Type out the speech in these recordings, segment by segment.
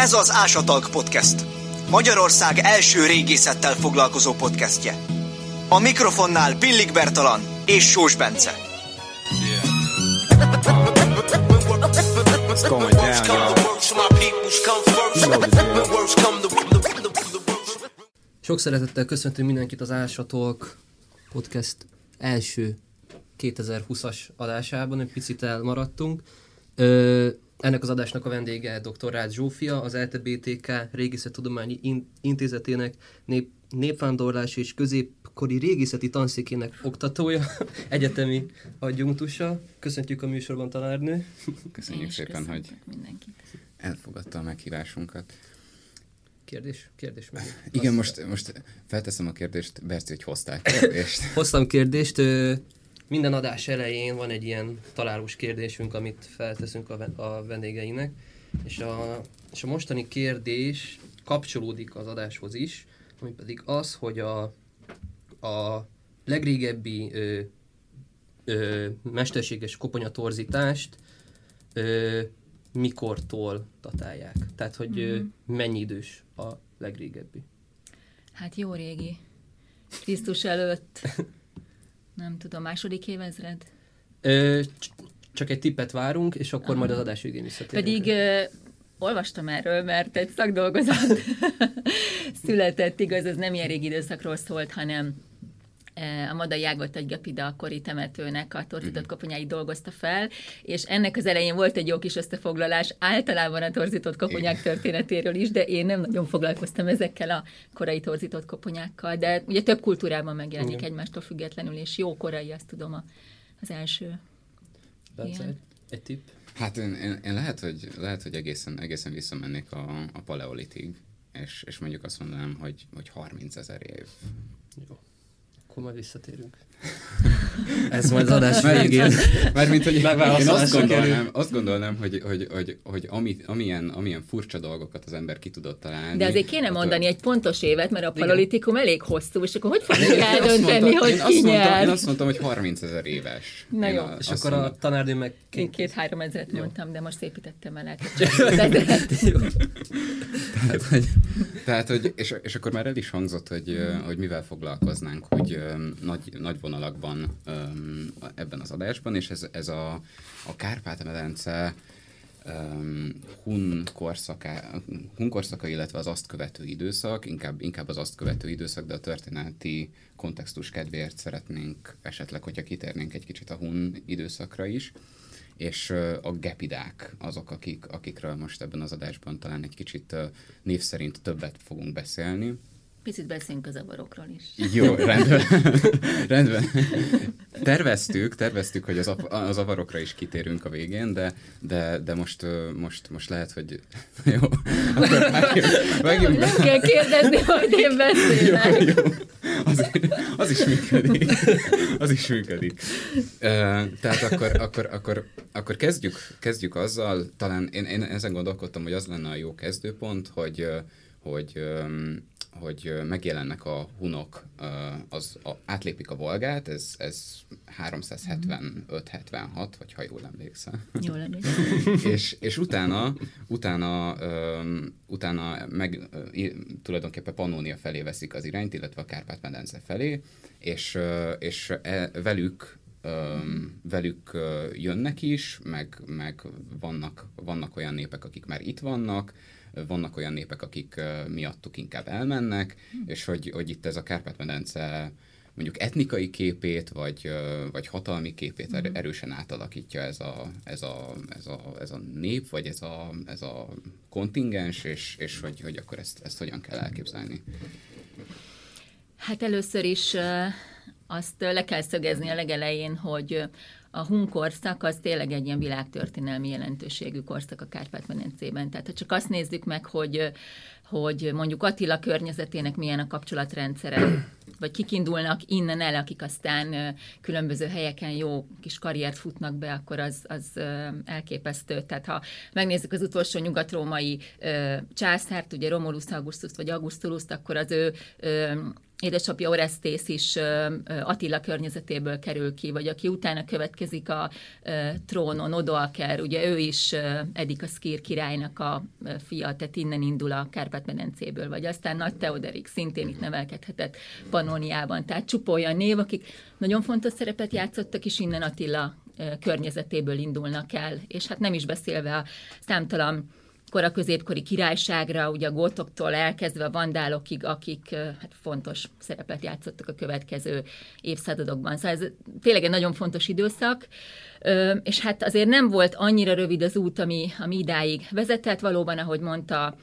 Ez az Ásatalk Podcast. Magyarország első régészettel foglalkozó podcastje. A mikrofonnál Pillik Bertalan és Sós Bence. Sok szeretettel köszöntünk mindenkit az Ásatalk podcast első 2020-as adásában, egy picit elmaradtunk. Ö, ennek az adásnak a vendége dr. Rácz Zsófia, az LTBTK Régészettudományi In- Intézetének nép, népvándorlás és középkori régészeti tanszékének oktatója, egyetemi adjunktusa. Köszöntjük a műsorban tanárnő. Köszönjük szépen, hogy mindenkit. elfogadta a meghívásunkat. Kérdés? Kérdés meg. Igen, most, most felteszem a kérdést, Berci, hogy hozták kérdést. Hoztam kérdést. Minden adás elején van egy ilyen találós kérdésünk, amit felteszünk a, a vendégeinek, és a, és a mostani kérdés kapcsolódik az adáshoz is, ami pedig az, hogy a, a legrégebbi ö, ö, mesterséges koponyatorzítást ö, mikortól datálják. Tehát, hogy ö, mennyi idős a legrégebbi. Hát jó régi. Krisztus előtt, nem tudom, második évezred? Ö, csak egy tippet várunk, és akkor majd az adás végén visszatérünk. Pedig ö, olvastam erről, mert egy szakdolgozat született, igaz, ez nem ilyen régi időszakról szólt, hanem a Madai Ágot egy Gepida akkori temetőnek a torzított koponyáit dolgozta fel, és ennek az elején volt egy jó kis összefoglalás általában a torzított koponyák történetéről is, de én nem nagyon foglalkoztam ezekkel a korai torzított koponyákkal, de ugye több kultúrában megjelenik Igen. egymástól függetlenül, és jó korai, azt tudom, a, az első. Bence, egy tipp. Hát én, én, én lehet, hogy, lehet, hogy egészen, egészen visszamennék a, a paleolitig, és, és mondjuk azt mondanám, hogy, hogy 30 ezer év. Jó. como a vista teve. Ez majd az adás végén. Mármint, hogy én azt gondolnám, azt gondolnám hogy, hogy, hogy, hogy ami, amilyen, amilyen furcsa dolgokat az ember ki tudott találni. De azért kéne mondani egy pontos évet, mert a paleolitikum elég hosszú, és akkor hogy fogjuk eldönteni, mondtam- hogy én ki azt mondtam, nyer? Én azt mondtam, hogy 30 ezer éves. Na Én jó. a- És akkor a mondom. tanárnő meg Én két-három ezeret mondtam, de most szépítettem el ezeret. Tehát, hogy, tehát, hogy és, és akkor már el is hangzott, hogy, hogy mivel foglalkoznánk, hogy nagy, nagy vonalakban ö, ebben az adásban, és ez, ez a, a Kárpát-medence um, hun, korszaka, hun korszaka, illetve az azt követő időszak, inkább, inkább az azt követő időszak, de a történeti kontextus kedvéért szeretnénk esetleg, hogyha kitérnénk egy kicsit a hun időszakra is, és a gepidák azok, akik, akikről most ebben az adásban talán egy kicsit név szerint többet fogunk beszélni. Picit beszéljünk a zavarokról is. Jó, rendben. rendben. Terveztük, terveztük, hogy az, az avarokra is kitérünk a végén, de, de, de most, most, most lehet, hogy jó. Akkor vágjunk, vágjunk be. Nem kell kérdezni, hogy én beszélek. Jó, az, az is működik. Az is működik. Tehát akkor, akkor, akkor, akkor kezdjük, kezdjük azzal, talán én, én ezen gondolkodtam, hogy az lenne a jó kezdőpont, hogy, hogy, hogy megjelennek a hunok, az, a, átlépik a Volgát, ez, ez 375-76, vagy ha jól emlékszem Jó lenne. és, és utána, utána, utána meg tulajdonképpen Pannónia felé veszik az irányt, illetve a Kárpát-medence felé, és, és e, velük öm, velük jönnek is, meg, meg vannak, vannak olyan népek, akik már itt vannak, vannak olyan népek, akik miattuk inkább elmennek, és hogy, hogy itt ez a Kárpát-medence mondjuk etnikai képét, vagy, vagy hatalmi képét er- erősen átalakítja ez a, ez a, ez a, ez a nép, vagy ez a, ez a kontingens, és, és hogy, hogy akkor ezt, ezt hogyan kell elképzelni. Hát először is azt le kell szögezni a legelején, hogy a hun korszak az tényleg egy ilyen világtörténelmi jelentőségű korszak a Kárpát-medencében. Tehát ha csak azt nézzük meg, hogy hogy mondjuk Attila környezetének milyen a kapcsolatrendszere, vagy kik indulnak innen el, akik aztán különböző helyeken jó kis karriert futnak be, akkor az, az elképesztő. Tehát ha megnézzük az utolsó nyugatrómai császárt, ugye Romulus Augustus vagy Augustulus, akkor az ő édesapja Orestész is Attila környezetéből kerül ki, vagy aki utána következik a trónon, Odoaker, ugye ő is Edik a Szkír királynak a fia, tehát innen indul a Kárpát-medencéből, vagy aztán Nagy Teoderik szintén itt nevelkedhetett Panóniában. Tehát csupa olyan név, akik nagyon fontos szerepet játszottak, és innen Attila környezetéből indulnak el. És hát nem is beszélve a számtalan kora középkori királyságra, ugye a gótoktól elkezdve a vandálokig, akik hát fontos szerepet játszottak a következő évszázadokban. Szóval ez tényleg egy nagyon fontos időszak, és hát azért nem volt annyira rövid az út, ami, ami idáig vezetett, valóban, ahogy mondta,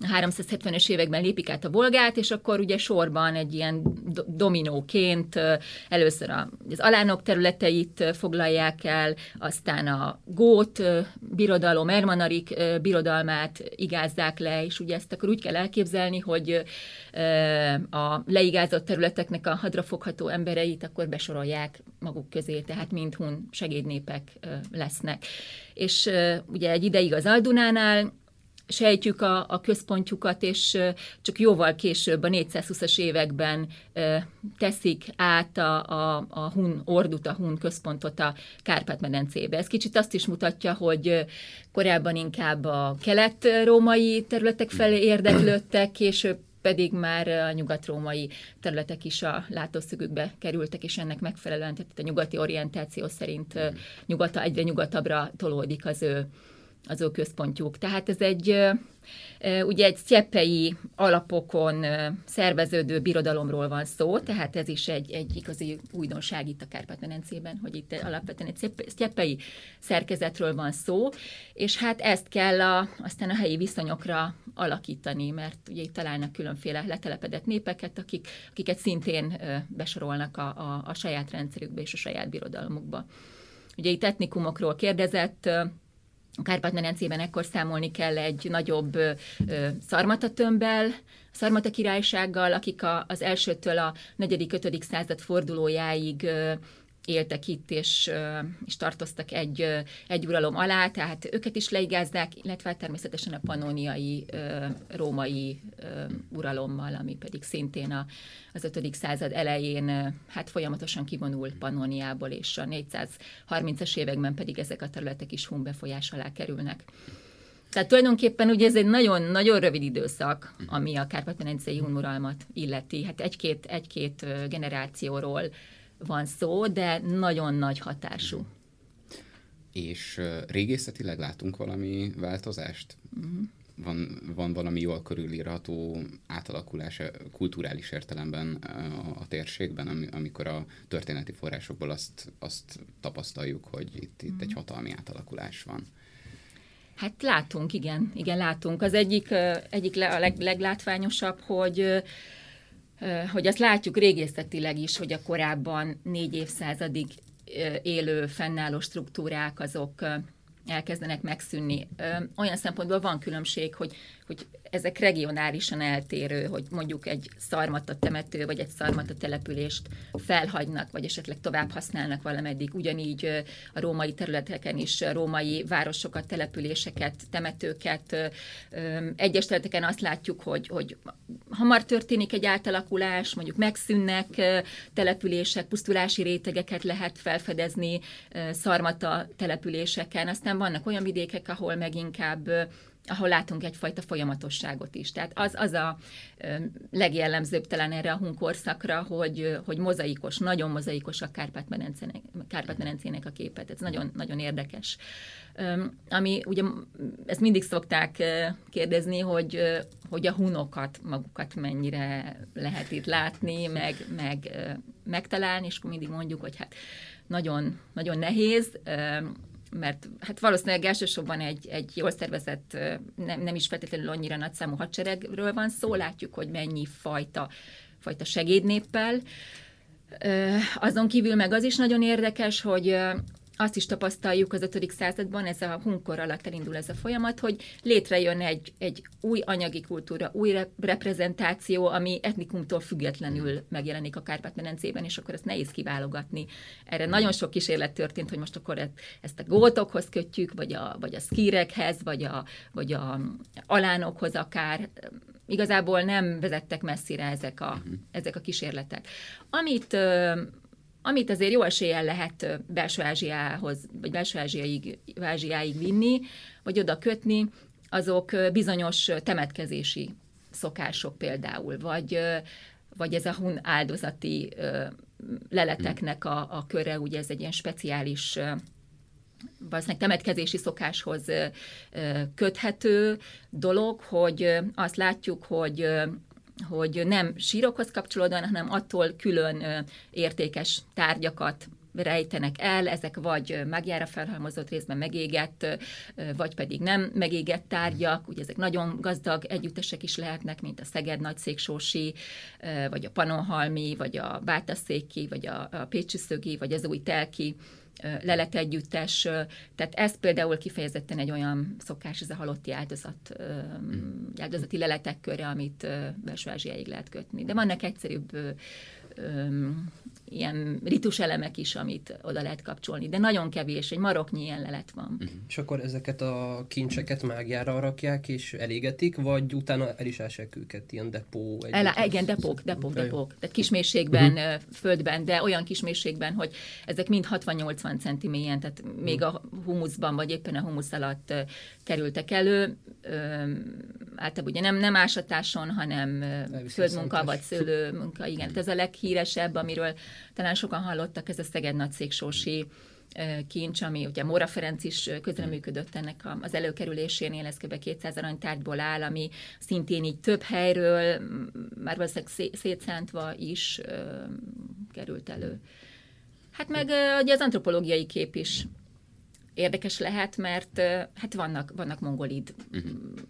370-es években lépik át a Volgát, és akkor ugye sorban egy ilyen dominóként először az alánok területeit foglalják el, aztán a Gót birodalom, Ermanarik birodalmát igázzák le, és ugye ezt akkor úgy kell elképzelni, hogy a leigázott területeknek a hadrafogható embereit akkor besorolják maguk közé, tehát mind hun segédnépek lesznek. És ugye egy ideig az Aldunánál sejtjük a, a központjukat, és csak jóval később, a 420-as években teszik át a, a, a Hun ordut, a Hun központot a Kárpát-medencébe. Ez kicsit azt is mutatja, hogy korábban inkább a kelet-római területek felé érdeklődtek, később pedig már a nyugat-római területek is a látószögükbe kerültek, és ennek megfelelően, tehát a nyugati orientáció szerint nyugata, egyre nyugatabbra tolódik az ő az ő központjuk. Tehát ez egy ugye egy sztyeppei alapokon szerveződő birodalomról van szó, tehát ez is egy, egy igazi újdonság itt a Kárpát-medencében, hogy itt alapvetően egy sztyeppei szerkezetről van szó, és hát ezt kell a, aztán a helyi viszonyokra alakítani, mert ugye itt találnak különféle letelepedett népeket, akik, akiket szintén besorolnak a, a, a saját rendszerükbe és a saját birodalmukba. Ugye itt etnikumokról kérdezett, a Kárpát-medencében ekkor számolni kell egy nagyobb ö, szarmata királysággal, akik a, az elsőtől a 4.-5. század fordulójáig éltek itt, és, és tartoztak egy, egy uralom alá, tehát őket is leigázzák, illetve természetesen a panóniai római uralommal, ami pedig szintén a, az 5. század elején hát folyamatosan kivonul Pannoniából, és a 430-as években pedig ezek a területek is hun befolyás alá kerülnek. Tehát tulajdonképpen ugye ez egy nagyon-nagyon rövid időszak, ami a Kárpát-medencei uralmat illeti. Hát egy-két, egy-két generációról van szó, de nagyon nagy hatású. És régészetileg látunk valami változást? Uh-huh. Van, van valami jól körülírható átalakulás kulturális értelemben a, a térségben, amikor a történeti forrásokból azt, azt tapasztaljuk, hogy itt, itt egy hatalmi átalakulás van. Hát látunk, igen, igen, látunk. Az egyik, egyik a leg, leglátványosabb, hogy hogy azt látjuk régészetileg is, hogy a korábban négy évszázadig élő, fennálló struktúrák azok elkezdenek megszűnni. Olyan szempontból van különbség, hogy, hogy ezek regionálisan eltérő, hogy mondjuk egy szarmata temető, vagy egy szarmata települést felhagynak, vagy esetleg tovább használnak valameddig. Ugyanígy a római területeken is római városokat, településeket, temetőket. Egyes területeken azt látjuk, hogy, hogy hamar történik egy átalakulás, mondjuk megszűnnek települések, pusztulási rétegeket lehet felfedezni szarmata településeken. Aztán vannak olyan vidékek, ahol meg inkább ahol látunk egyfajta folyamatosságot is. Tehát az, az a legjellemzőbb talán erre a hunkorszakra, hogy, hogy mozaikos, nagyon mozaikos a Kárpát-medencének, Kárpát-medencének a képet. Ez nagyon, nagyon érdekes. Ami ugye, ezt mindig szokták kérdezni, hogy, hogy a hunokat, magukat mennyire lehet itt látni, meg, meg megtalálni, és akkor mindig mondjuk, hogy hát nagyon, nagyon nehéz, mert hát valószínűleg elsősorban egy, egy jól szervezett, nem, nem is feltétlenül annyira nagy számú hadseregről van szó, látjuk, hogy mennyi fajta, fajta segédnéppel. Azon kívül meg az is nagyon érdekes, hogy azt is tapasztaljuk az 5. században, ez a hunkor alatt elindul ez a folyamat, hogy létrejön egy, egy új anyagi kultúra, új reprezentáció, ami etnikumtól függetlenül megjelenik a Kárpát-medencében, és akkor ezt nehéz kiválogatni. Erre nagyon sok kísérlet történt, hogy most akkor ezt a gótokhoz kötjük, vagy a, vagy a szkírekhez, vagy a, vagy a alánokhoz akár, igazából nem vezettek messzire ezek a, uh-huh. ezek a kísérletek. Amit amit azért jó eséllyel lehet belső Ázsiához, vagy belső Ázsiáig, Ázsiáig vinni, vagy oda kötni, azok bizonyos temetkezési szokások például, vagy, vagy ez a hun áldozati leleteknek a, a köre, ugye ez egy ilyen speciális valószínűleg temetkezési szokáshoz köthető dolog, hogy azt látjuk, hogy hogy nem sírokhoz kapcsolódóan, hanem attól külön értékes tárgyakat rejtenek el, ezek vagy magjára felhalmozott részben megégett, vagy pedig nem megégett tárgyak, ugye ezek nagyon gazdag együttesek is lehetnek, mint a Szeged Nagyszéksósi, vagy a Panonhalmi, vagy a Bátaszéki, vagy a, a Pécsi Szögi, vagy az új Telki lelet együttes. ö, Tehát ez például kifejezetten egy olyan szokás, ez a halotti áldozat, ö, áldozati leletek köre, amit belső Ázsiáig lehet kötni. De vannak egyszerűbb ilyen ritus elemek is, amit oda lehet kapcsolni, de nagyon kevés, egy maroknyi ilyen lelet van. És akkor ezeket a kincseket mágiára rakják és elégetik, vagy utána el is ássák őket, ilyen depó? El, együttes? igen, depók, depók, jó. depók. Tehát kismészségben, uh-huh. földben, de olyan kismészségben, hogy ezek mind 60-80 centi mélyen, tehát még a humuszban, vagy éppen a humusz alatt kerültek elő. Általában ugye nem, nem ásatáson, hanem földmunka, vagy szőlőmunka. Igen, tehát ez a leghíresebb, amiről talán sokan hallottak, ez a Szeged Nagyszéksósi kincs, ami ugye Móra Ferenc is közreműködött ennek az előkerülésénél, ez kb. 200 aranytárgyból áll, ami szintén így több helyről, már valószínűleg szé- szétszántva is került elő. Hát meg ugye az antropológiai kép is érdekes lehet, mert hát vannak, vannak mongolid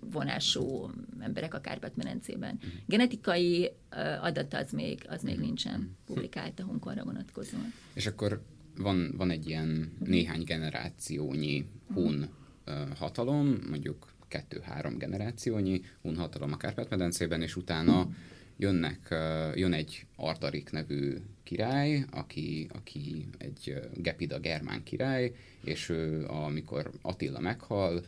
vonású emberek a Kárpát-medencében. Genetikai ö, adat az még, az még nincsen publikált a hunkorra vonatkozóan. És akkor van, van egy ilyen néhány generációnyi hun hatalom, mondjuk kettő-három generációnyi hun hatalom a Kárpát-medencében, és utána jönnek, jön egy Ardarik nevű király, aki, aki egy Gepida germán király, és ő, amikor Attila meghal,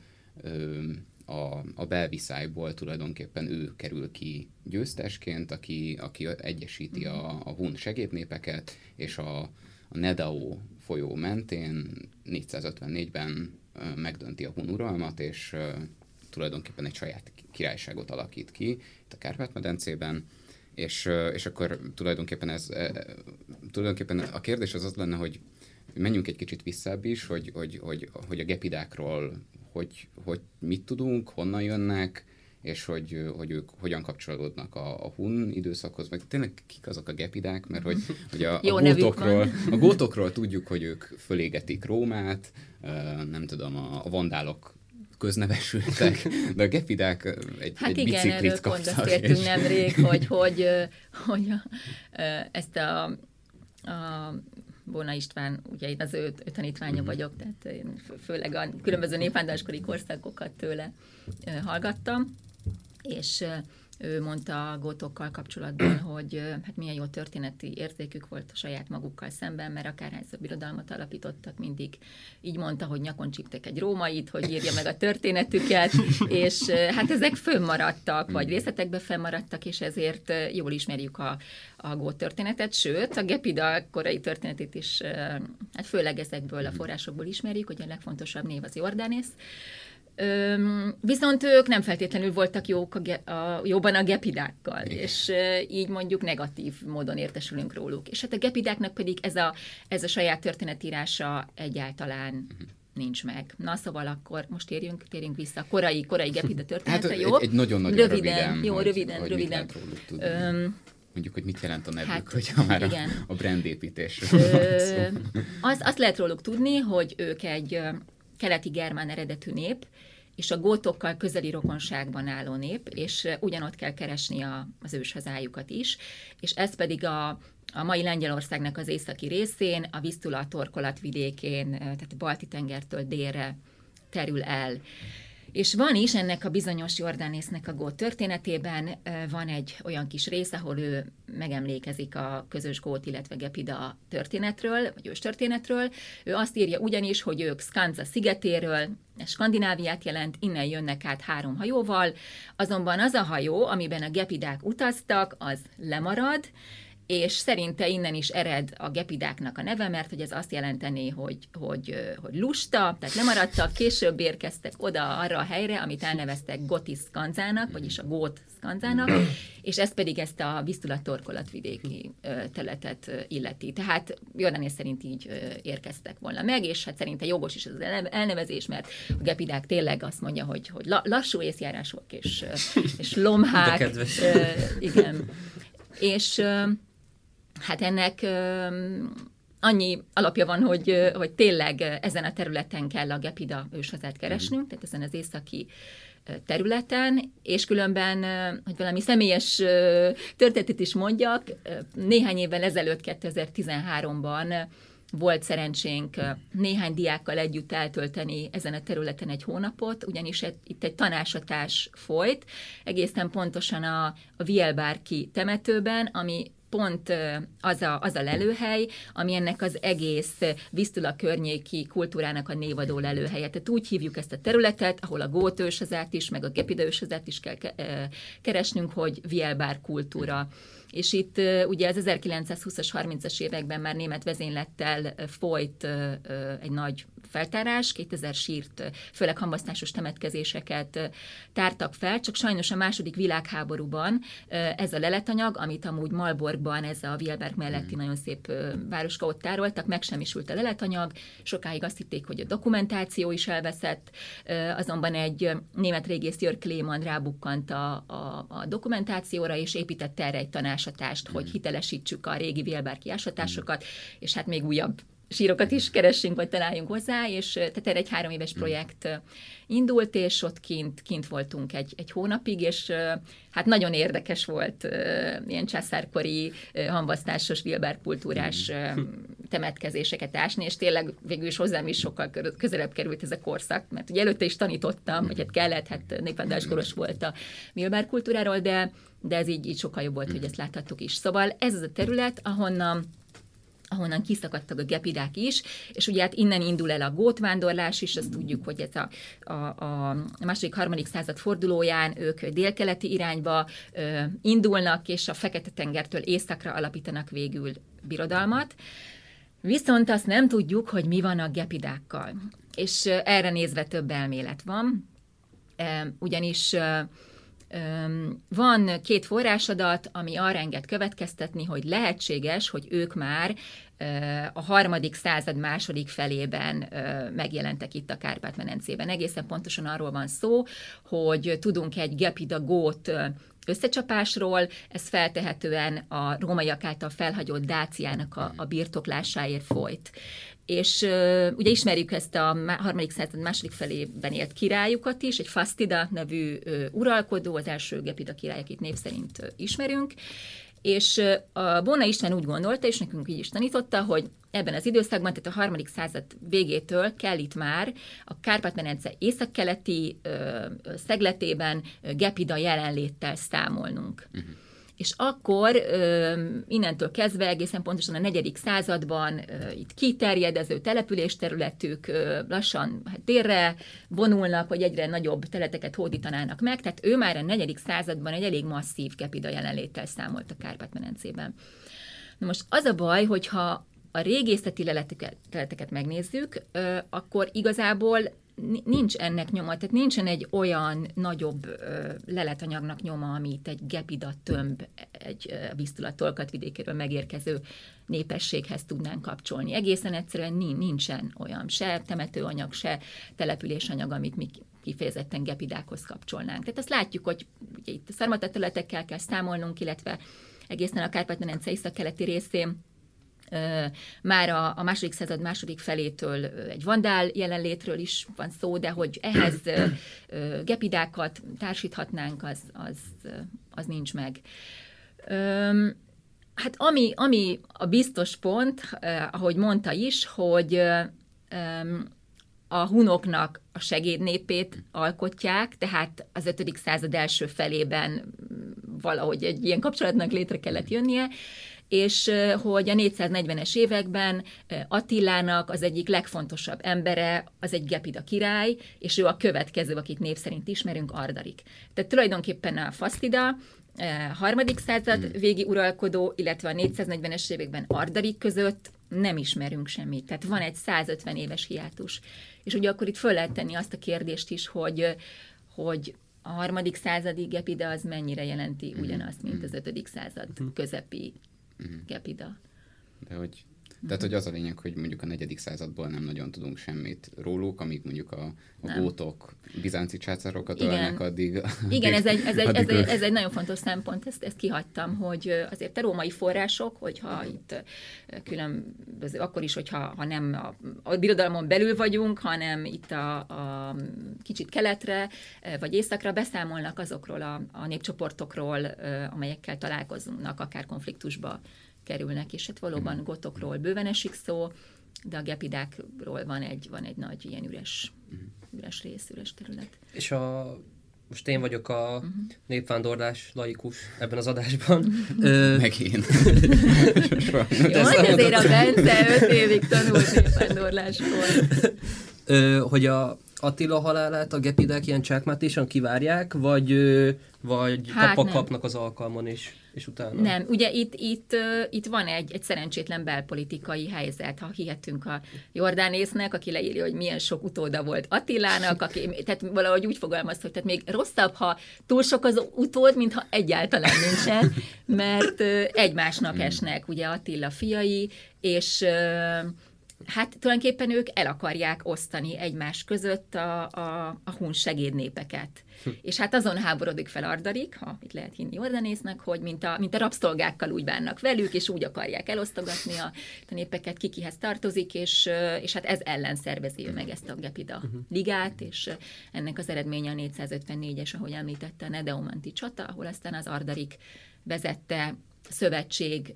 a, a belviszályból tulajdonképpen ő kerül ki győztesként, aki, aki egyesíti a, a hun segédnépeket, és a, a Nedao folyó mentén 454-ben ö, megdönti a hun uralmat, és tulajdonképpen egy saját királyságot alakít ki itt a Kárpát-medencében, és, és akkor tulajdonképpen ez, ö, tulajdonképpen a kérdés az az lenne, hogy menjünk egy kicsit visszább is, hogy, hogy, hogy, hogy a gepidákról hogy, hogy mit tudunk, honnan jönnek, és hogy, hogy ők hogyan kapcsolódnak a, a hun időszakhoz, meg tényleg kik azok a gepidák, mert hogy, hogy a, a, Jó gótokról, a gótokról tudjuk, hogy ők fölégetik Rómát, nem tudom, a, a vandálok köznevesültek, de a gepidák egy, Hát egy igen, biciklit erről pont kaptak. beszéltünk és- nemrég, hogy, hogy, hogy a, ezt a, a Bona István, ugye én az ő, ő tanítványa Mhm. uh-huh. vagyok, tehát én fő- főleg a különböző népvándáskori korszakokat tőle hallgattam, és ő mondta a gótokkal kapcsolatban, hogy hát milyen jó történeti érzékük volt a saját magukkal szemben, mert akárhányszor birodalmat alapítottak, mindig így mondta, hogy nyakon csíptek egy rómait, hogy írja meg a történetüket, és hát ezek fönnmaradtak, vagy részletekben fennmaradtak, és ezért jól ismerjük a, a gót történetet, sőt, a Gepida korai történetét is, hát főleg ezekből a forrásokból ismerjük, hogy a legfontosabb név az Jordánész, Öm, viszont ők nem feltétlenül voltak jók a, a, jóban a gepidákkal, és ö, így mondjuk negatív módon értesülünk róluk. És hát a gepidáknak pedig ez a, ez a saját történetírása egyáltalán nincs meg. Na szóval akkor most térjünk, térjünk vissza a korai, korai gepida története, Hát jó? egy, egy nagyon-nagyon röviden, röviden, jó, hogy, röviden, hogy röviden. Öm, Mondjuk, hogy mit jelent a nevük, hát, hogyha már a, igen. a brandépítésről van szó. azt, azt lehet róluk tudni, hogy ők egy keleti germán eredetű nép, és a gótokkal közeli rokonságban álló nép, és ö, ugyanott kell keresni a, az őshazájukat is, és ez pedig a, a mai Lengyelországnak az északi részén, a Visztula torkolat vidékén, ö, tehát a Balti tengertől délre terül el. És van is ennek a bizonyos Jordánésznek a gót történetében, van egy olyan kis rész, ahol ő megemlékezik a közös gót, illetve Gepida történetről, vagy ős történetről. Ő azt írja ugyanis, hogy ők Skanza szigetéről, Skandináviát jelent, innen jönnek át három hajóval, azonban az a hajó, amiben a gepidák utaztak, az lemarad, és szerinte innen is ered a gepidáknak a neve, mert hogy ez azt jelenteni, hogy, hogy, hogy lusta, tehát lemaradtak, később érkeztek oda arra a helyre, amit elneveztek Gotis Skanzának, vagyis a Gót Skanzának, és ez pedig ezt a Visztula torkolatvidéki ö, területet illeti. Tehát Jordánész szerint így érkeztek volna meg, és hát szerinte jogos is az elne- elnevezés, mert a gepidák tényleg azt mondja, hogy, hogy la- lassú észjárások és, és lomhák. Igen. És hát ennek annyi alapja van, hogy, hogy tényleg ezen a területen kell a Gepida őshazát keresnünk, tehát ezen az északi területen, és különben, hogy valami személyes történetet is mondjak, néhány évvel ezelőtt, 2013-ban volt szerencsénk néhány diákkal együtt eltölteni ezen a területen egy hónapot, ugyanis itt egy tanácsatás folyt, egészen pontosan a, a Vielbárki temetőben, ami pont az a, az a lelőhely, ami ennek az egész Visztula környéki kultúrának a névadó lelőhelye. Tehát úgy hívjuk ezt a területet, ahol a gót ősazát is, meg a gepida ősazát is kell keresnünk, hogy Vielbár kultúra. És itt ugye az 1920-as, 30-as években már német vezénylettel folyt egy nagy feltárás, 2000 sírt, főleg hambasztásos temetkezéseket tártak fel, csak sajnos a második világháborúban ez a leletanyag, amit amúgy Malborgban, ez a Wilberg melletti nagyon szép városka ott tároltak, megsemmisült a leletanyag, sokáig azt hitték, hogy a dokumentáció is elveszett, azonban egy német régész Jörg Kléman rábukkant a, a, a dokumentációra, és építette erre egy tanásatást, hogy hitelesítsük a régi Wilberg ásatásokat, és hát még újabb sírokat is keressünk, vagy találjunk hozzá, és tehát erre egy három éves projekt ö, indult, és ott kint, kint voltunk egy, egy hónapig, és hát nagyon érdekes volt ilyen császárkori hamvasztásos Wilbár kultúrás ö, temetkezéseket ásni, és tényleg végül is hozzám is sokkal kö- közelebb került ez a korszak, mert ugye előtte is tanítottam, hogy hát kellett, hát népvándorláskoros volt a Wilbár kultúráról, de, de ez így, így sokkal jobb volt, hogy ezt láthattuk is. Szóval ez az a terület, ahonnan ahonnan kiszakadtak a gepidák is, és ugye hát innen indul el a gótvándorlás is, azt tudjuk, hogy ez a, a, a második, harmadik század fordulóján ők délkeleti irányba ö, indulnak, és a Fekete-tengertől északra alapítanak végül birodalmat. Viszont azt nem tudjuk, hogy mi van a gepidákkal. És erre nézve több elmélet van, ugyanis Van két forrásadat, ami arra enged következtetni, hogy lehetséges, hogy ők már a harmadik század második felében megjelentek itt a Kárpát-medencében. Egészen pontosan arról van szó, hogy tudunk egy gepida gót ö, összecsapásról, ez feltehetően a rómaiak által felhagyott Dáciának a, a birtoklásáért folyt. És uh, ugye ismerjük ezt a harmadik század második felében élt királyukat is, egy Fastida nevű uh, uralkodó, az első Gepida király, akit név szerint uh, ismerünk, és a Bona István úgy gondolta, és nekünk így is tanította, hogy ebben az időszakban, tehát a harmadik század végétől kell itt már a Kárpát-medence északkeleti szegletében Gepida jelenléttel számolnunk. Uh-huh. És akkor innentől kezdve egészen pontosan a negyedik században ö, itt kiterjed az ő településterületük, lassan hát délre vonulnak, vagy egyre nagyobb területeket hódítanának meg, tehát ő már a negyedik században egy elég masszív Gepida jelenléttel számolt a Kárpát-medencében. Na most az a baj, hogyha a régészeti leleteket, leleteket megnézzük, akkor igazából nincs ennek nyoma, tehát nincsen egy olyan nagyobb leletanyagnak nyoma, amit egy gepida tömb, egy ö, Visztula Tolkat vidékéről megérkező népességhez tudnánk kapcsolni. Egészen egyszerűen ni- nincsen olyan se temetőanyag, se településanyag, amit mi kifejezetten gepidákhoz kapcsolnánk. Tehát azt látjuk, hogy ugye itt a szarmata kell számolnunk, illetve egészen a Kárpát-medence észak-keleti részén Ö, Már a, a második század második felétől egy vandál jelenlétről is van szó, de hogy ehhez gepidákat társíthatnánk, az, az, az nincs meg. Hát ami, ami a biztos pont, ahogy mondta is, hogy a hunoknak a segédnépét alkotják, tehát az 5. század első felében valahogy egy ilyen kapcsolatnak létre kellett jönnie, és hogy a 440-es években Attilának az egyik legfontosabb embere az egy Gepida király, és ő a következő, akit név szerint ismerünk, Ardarik. Tehát tulajdonképpen a Fasztida harmadik század hmm. végi uralkodó, illetve a 440-es években Ardarik között nem ismerünk semmit. Tehát van egy 150 éves hiátus. És ugye akkor itt föl lehet tenni azt a kérdést is, hogy, hogy a harmadik századi gepida az mennyire jelenti mhm. ugyanazt, mint az ötödik század mhm. Közepi gepida. De hogy tehát, hogy az a lényeg, hogy mondjuk a negyedik századból nem nagyon tudunk semmit róluk, amíg mondjuk a, a gótok, bizánci császárokat ölnek, addig, addig... Igen, ez egy, ez, egy, ez, egy, ez egy nagyon fontos szempont, ezt, ezt kihagytam, hogy azért a római források, hogyha itt különböző, akkor is, hogyha ha nem a, a birodalmon belül vagyunk, hanem itt a, a kicsit keletre, vagy északra beszámolnak azokról a, a népcsoportokról, amelyekkel találkoznak, akár konfliktusba kerülnek, és hát valóban mhm. gotokról bőven esik szó, de a gepidákról van egy, van egy nagy ilyen üres, mhm. üres rész, üres terület. És a most én vagyok a uh-huh. népvándorlás laikus ebben az adásban. Meg én. Jó, azért a Bence öt évig tanult népvándorláskor. hogy a Attila halálát a gepidák ilyen csákmátésan kivárják, vagy, vagy hát kap, kapnak az alkalmon is? És utána... Nem, ugye itt, itt, itt van egy, egy szerencsétlen belpolitikai helyzet, ha hihetünk a Jordánésznek, aki leírja, hogy milyen sok utóda volt Attilának, aki, tehát valahogy úgy fogalmaz, hogy tehát még rosszabb, ha túl sok az utód, mintha egyáltalán nincsen, mert egymásnak hmm. esnek ugye Attila fiai, és hát tulajdonképpen ők el akarják osztani egymás között a, a, a hun segédnépeket. Hm. És hát azon háborodik fel Ardarik, ha itt lehet hinni Jordanésznek, hogy mint a, mint a rabszolgákkal úgy bánnak velük, és úgy akarják elosztogatni a, a népeket, ki kihez tartozik, és, és hát ez ellen szervezi ő meg ezt a Gepida hm. ligát, és ennek az eredménye a 454-es, ahogy említette, a Nedeumanti csata, ahol aztán az Ardarik vezette szövetség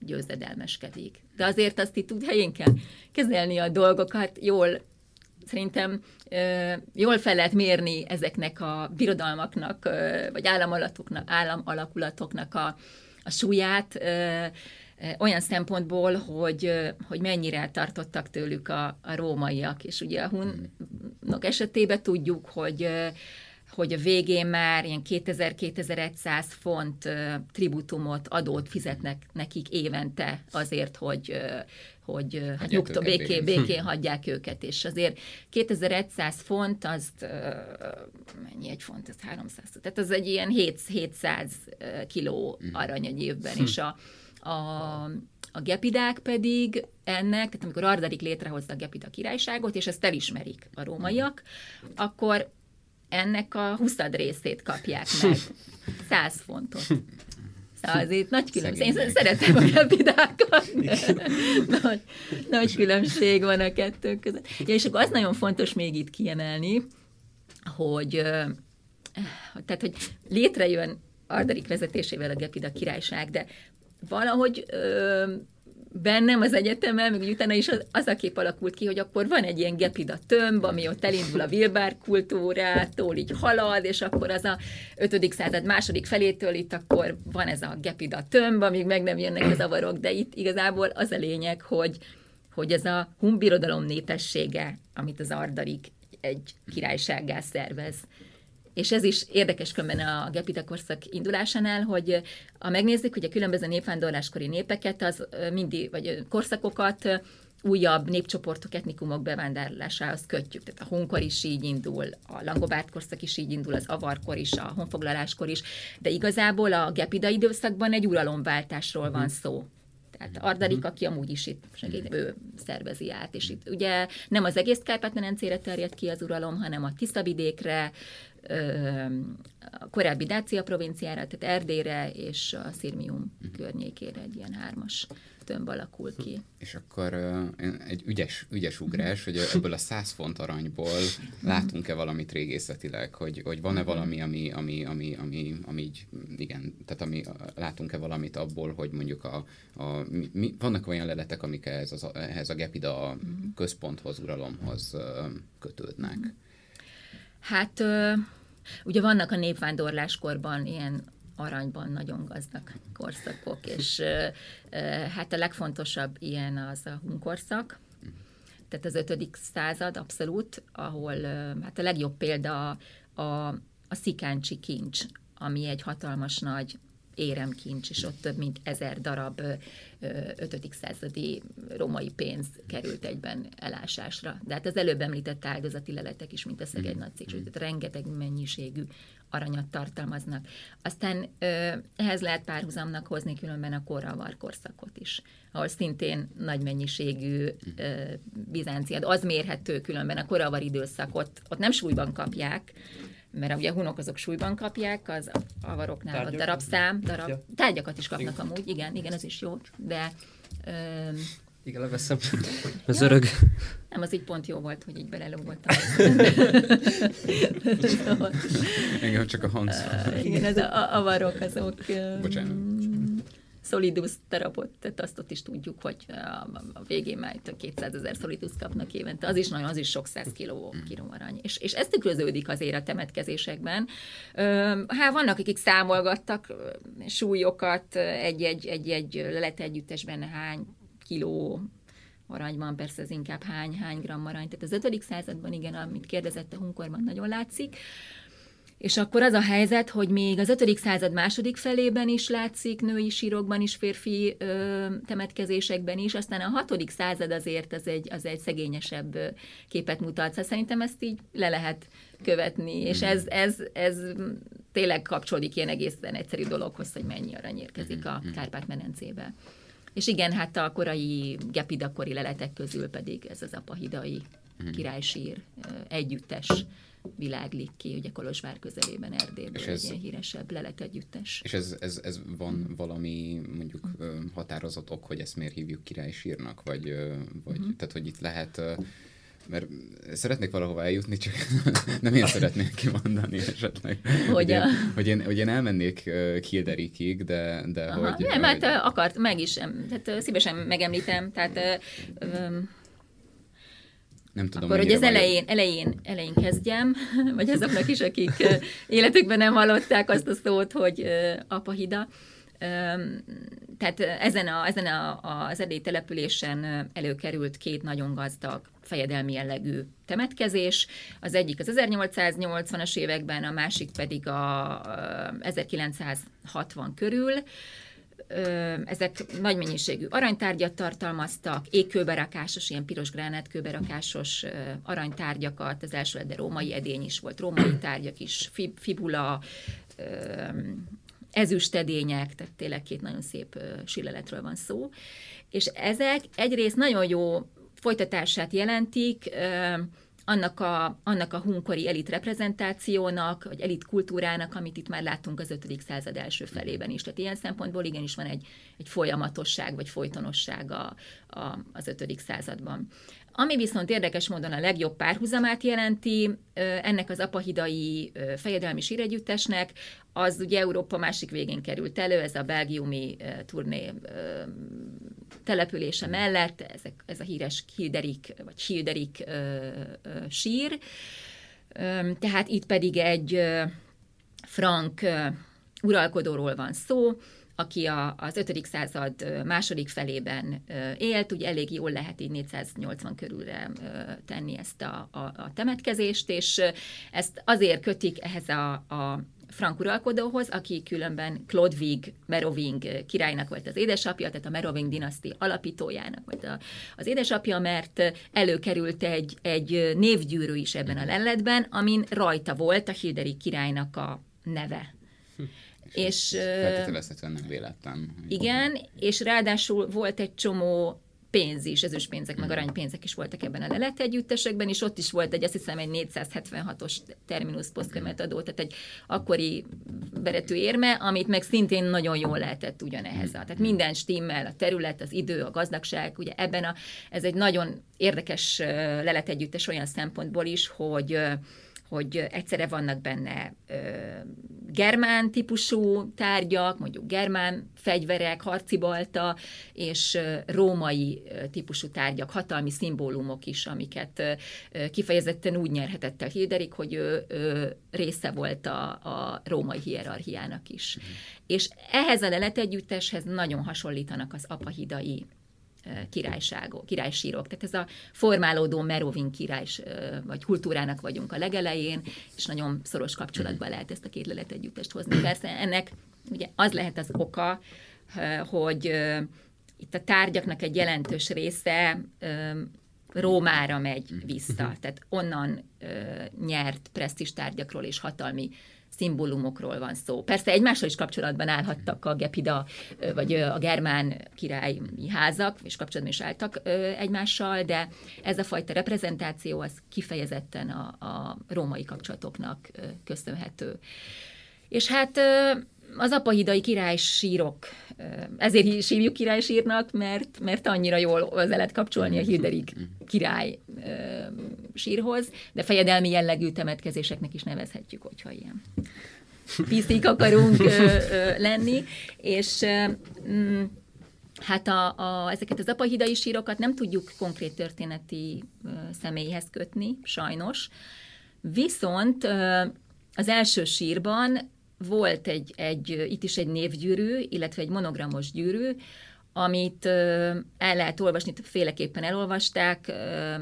győzedelmeskedik. De azért azt itt tud helyén kell kezelni a dolgokat, jól szerintem jól fel lehet mérni ezeknek a birodalmaknak, vagy államalakulatoknak a, a súlyát, olyan szempontból, hogy, hogy mennyire tartottak tőlük a, a rómaiak. És ugye a hunok esetében tudjuk, hogy hogy a végén már ilyen 2000-2100 font tributumot, adót fizetnek nekik évente azért, hogy hogy hát nyugta, békén, békén. hagyják őket, és azért 2100 font, azt mennyi egy font, ez 300, tehát az egy ilyen 700 kiló mhm. arany egy évben, és a, a a gepidák pedig ennek, tehát amikor Ardarik létrehozta a gepida királyságot, és ezt elismerik a rómaiak, akkor ennek a huszad részét kapják meg. 100 fontot. Szóval azért nagy különbség. Én szeretem a repidákat. nagy, nagy különbség van a kettő között. Ja, és akkor az nagyon fontos még itt kiemelni, hogy tehát, hogy létrejön Ardarik vezetésével a Gepida királyság, de valahogy bennem az egyetemen, meg utána is az, az a kép alakult ki, hogy akkor van egy ilyen gepida tömb, ami ott elindul a Wilbár kultúrától, így halad, és akkor az a 5. század második felétől itt akkor van ez a gepida tömb, amíg meg nem jönnek a zavarok, de itt igazából az a lényeg, hogy, hogy ez a humbirodalom népessége, amit az Ardarik egy királysággá szervez, és ez is érdekes különben a Gepita korszak indulásánál, hogy ha megnézzük, hogy a különböző népvándorláskori népeket, az mindig, vagy korszakokat újabb népcsoportok, etnikumok bevándálásához kötjük. Tehát a hunkor is így indul, a langobárd korszak is így indul, az avarkor is, a honfoglaláskor is, de igazából a Gepida időszakban egy uralomváltásról van szó. Tehát Ardarik, aki amúgy is itt segít, ő szervezi át, és itt ugye nem az egész Kárpát-medencére terjed ki az uralom, hanem a Tiszavidékre, a korábbi Dácia provinciára, tehát Erdélyre és a Szirmium környékére egy ilyen hármas tömb alakul ki. És akkor egy ügyes, ügyes ugrás, hogy ebből a 100 font aranyból látunk-e valamit régészetileg, hogy, hogy van-e valami, ami, ami, ami, ami, ami így, igen, tehát ami, látunk-e valamit abból, hogy mondjuk a, a mi, vannak olyan leletek, amik ehhez, az, ehhez a Gepida központhoz, uralomhoz kötődnek. Hát ugye vannak a népvándorláskorban ilyen aranyban nagyon gazdag korszakok, és hát a legfontosabb ilyen az a hunkorszak, tehát az ötödik század abszolút, ahol hát a legjobb példa a, a szikáncsi kincs, ami egy hatalmas nagy éremkincs, és ott több mint ezer darab 5. századi romai pénz került egyben elásásra. De hát az előbb említett áldozati leletek is, mint a Szeged Nagy tehát rengeteg mennyiségű aranyat tartalmaznak. Aztán ehhez lehet párhuzamnak hozni különben a korravar korszakot is, ahol szintén nagy mennyiségű bizánciád, az mérhető különben a korravar időszakot, ott nem súlyban kapják, mert ugye a hunok azok súlyban kapják, az avaroknál Tárgyak? a darabszám, darab, ja. tárgyakat is kapnak igen. amúgy, igen, igen, ez is jó, de... Öm, igen, leveszem. Az ja. öreg. Nem, az így pont jó volt, hogy így belelógottam. Engem csak a hang. Uh, igen, ez a, a avarok azok... Bocsánat Solidus terapot, tehát azt ott is tudjuk, hogy a végén már 200 ezer Solidus kapnak évente, az is nagyon, az is sok száz kiló, kiló arany. És, és ez tükröződik azért a temetkezésekben. Hát vannak, akik számolgattak súlyokat egy-egy, egy-egy leletegyüttesben hány kiló arany van, persze ez inkább hány, hány gram arany. Tehát az 5. században, igen, amit kérdezett a hunkorban, nagyon látszik. És akkor az a helyzet, hogy még az 5. század második felében is látszik, női sírokban is, férfi ö, temetkezésekben is, aztán a 6. század azért az egy, az egy szegényesebb képet mutat. Szóval szerintem ezt így le lehet követni, és hmm. ez, ez, ez tényleg kapcsolódik ilyen egészen egyszerű dologhoz, hogy mennyi arany érkezik a hmm. Kárpát-medencébe. És igen, hát a korai gepidakori leletek közül pedig ez az apahidai hmm. királysír együttes világlik ki, ugye Kolozsvár közelében Erdélyből és ez, egy ilyen híresebb lelet együttes. És ez, ez, ez van valami mondjuk határozott ok, hogy ezt miért hívjuk királysírnak, vagy, vagy uh-huh. tehát hogy itt lehet mert szeretnék valahova eljutni, csak nem én szeretnék kimondani esetleg. Hogy, hogy, én, hogy, én, hogy én elmennék Kilderikig, de, de Aha, hogy... Nem, hát akart, meg is, tehát szívesen megemlítem, tehát nem tudom, Akkor, hogy az elején, elején, elején kezdjem, vagy azoknak is, akik életükben nem hallották azt a szót, hogy apahida. Tehát ezen, a, ezen a, az erdélyi településen előkerült két nagyon gazdag fejedelmi jellegű temetkezés. Az egyik az 1880-as években, a másik pedig a 1960 körül ezek nagy mennyiségű aranytárgyat tartalmaztak, égkőberakásos, ilyen piros gránátkőberakásos aranytárgyakat, az első de római edény is volt, római tárgyak is, fibula, ezüstedények, tehát tényleg két nagyon szép silleletről van szó. És ezek egyrészt nagyon jó folytatását jelentik, annak a, annak a hunkori elit reprezentációnak, vagy elit kultúrának, amit itt már láttunk az 5. század első felében is. Tehát ilyen szempontból igenis van egy, egy folyamatosság, vagy folytonosság a, a, az 5. században. Ami viszont érdekes módon a legjobb párhuzamát jelenti ennek az apahidai fejedelmi síregyüttesnek, az ugye Európa másik végén került elő, ez a belgiumi turné települése mellett, ezek, ez a híres Hilderik, vagy Hilderik sír. Tehát itt pedig egy frank uralkodóról van szó, aki a, az 5. század második felében élt, ugye elég jól lehet így 480 körülre tenni ezt a, a, a temetkezést, és ezt azért kötik ehhez a, a frank uralkodóhoz, aki különben Klodvig Meroving királynak volt az édesapja, tehát a Meroving dinaszti alapítójának volt a, az édesapja, mert előkerült egy, egy névgyűrű is ebben a leletben, amin rajta volt a Hilderi királynak a neve. És, és feltételezhetően nem véletlen. Igen, és ráadásul volt egy csomó pénz is, ezüstpénzek, meg aranypénzek is voltak ebben a lelet együttesekben, és ott is volt egy, azt hiszem, egy 476-os terminus postkemet adó, tehát egy akkori verető érme, amit meg szintén nagyon jól lehetett ugyanehhez. a- Tehát minden stimmel, a terület, az idő, a gazdagság, ugye ebben a, ez egy nagyon érdekes lelet együttes olyan szempontból is, hogy hogy egyszerre vannak benne germán típusú tárgyak, mondjuk germán fegyverek, harcibalta, és római típusú tárgyak, hatalmi szimbólumok is, amiket kifejezetten úgy nyerhetett el Hilderik, hogy ő, ő része volt a, a római hierarchiának is. És ehhez a leletegyütteshez nagyon hasonlítanak az apahidai királyságok, királysírok. Tehát ez a formálódó meroving király vagy kultúrának vagyunk a legelején, és nagyon szoros kapcsolatban lehet ezt a két leletegyüttest hozni. Persze ennek ugye az lehet az oka, hogy itt a tárgyaknak egy jelentős része Rómára megy vissza, tehát onnan nyert presztis tárgyakról és hatalmi szimbólumokról van szó. Persze egymással is kapcsolatban állhattak a Gepida, vagy a germán királyi házak, és kapcsolatban is álltak egymással, de ez a fajta reprezentáció az kifejezetten a, a római kapcsolatoknak köszönhető. És hát az apahidai királysírok, ö, ezért hívjuk királysírnak, mert, mert annyira jól hozzá lehet kapcsolni a Hilderik király ö, sírhoz, de fejedelmi jellegű temetkezéseknek is nevezhetjük, hogyha ilyen piszik akarunk ö, ö, lenni, és ö, mm, Hát a, a, ezeket az apahidai sírokat nem tudjuk konkrét történeti ö, személyhez kötni, sajnos. Viszont ö, az első sírban volt egy, egy, itt is egy névgyűrű, illetve egy monogramos gyűrű, amit el lehet olvasni, féleképpen elolvasták, ö,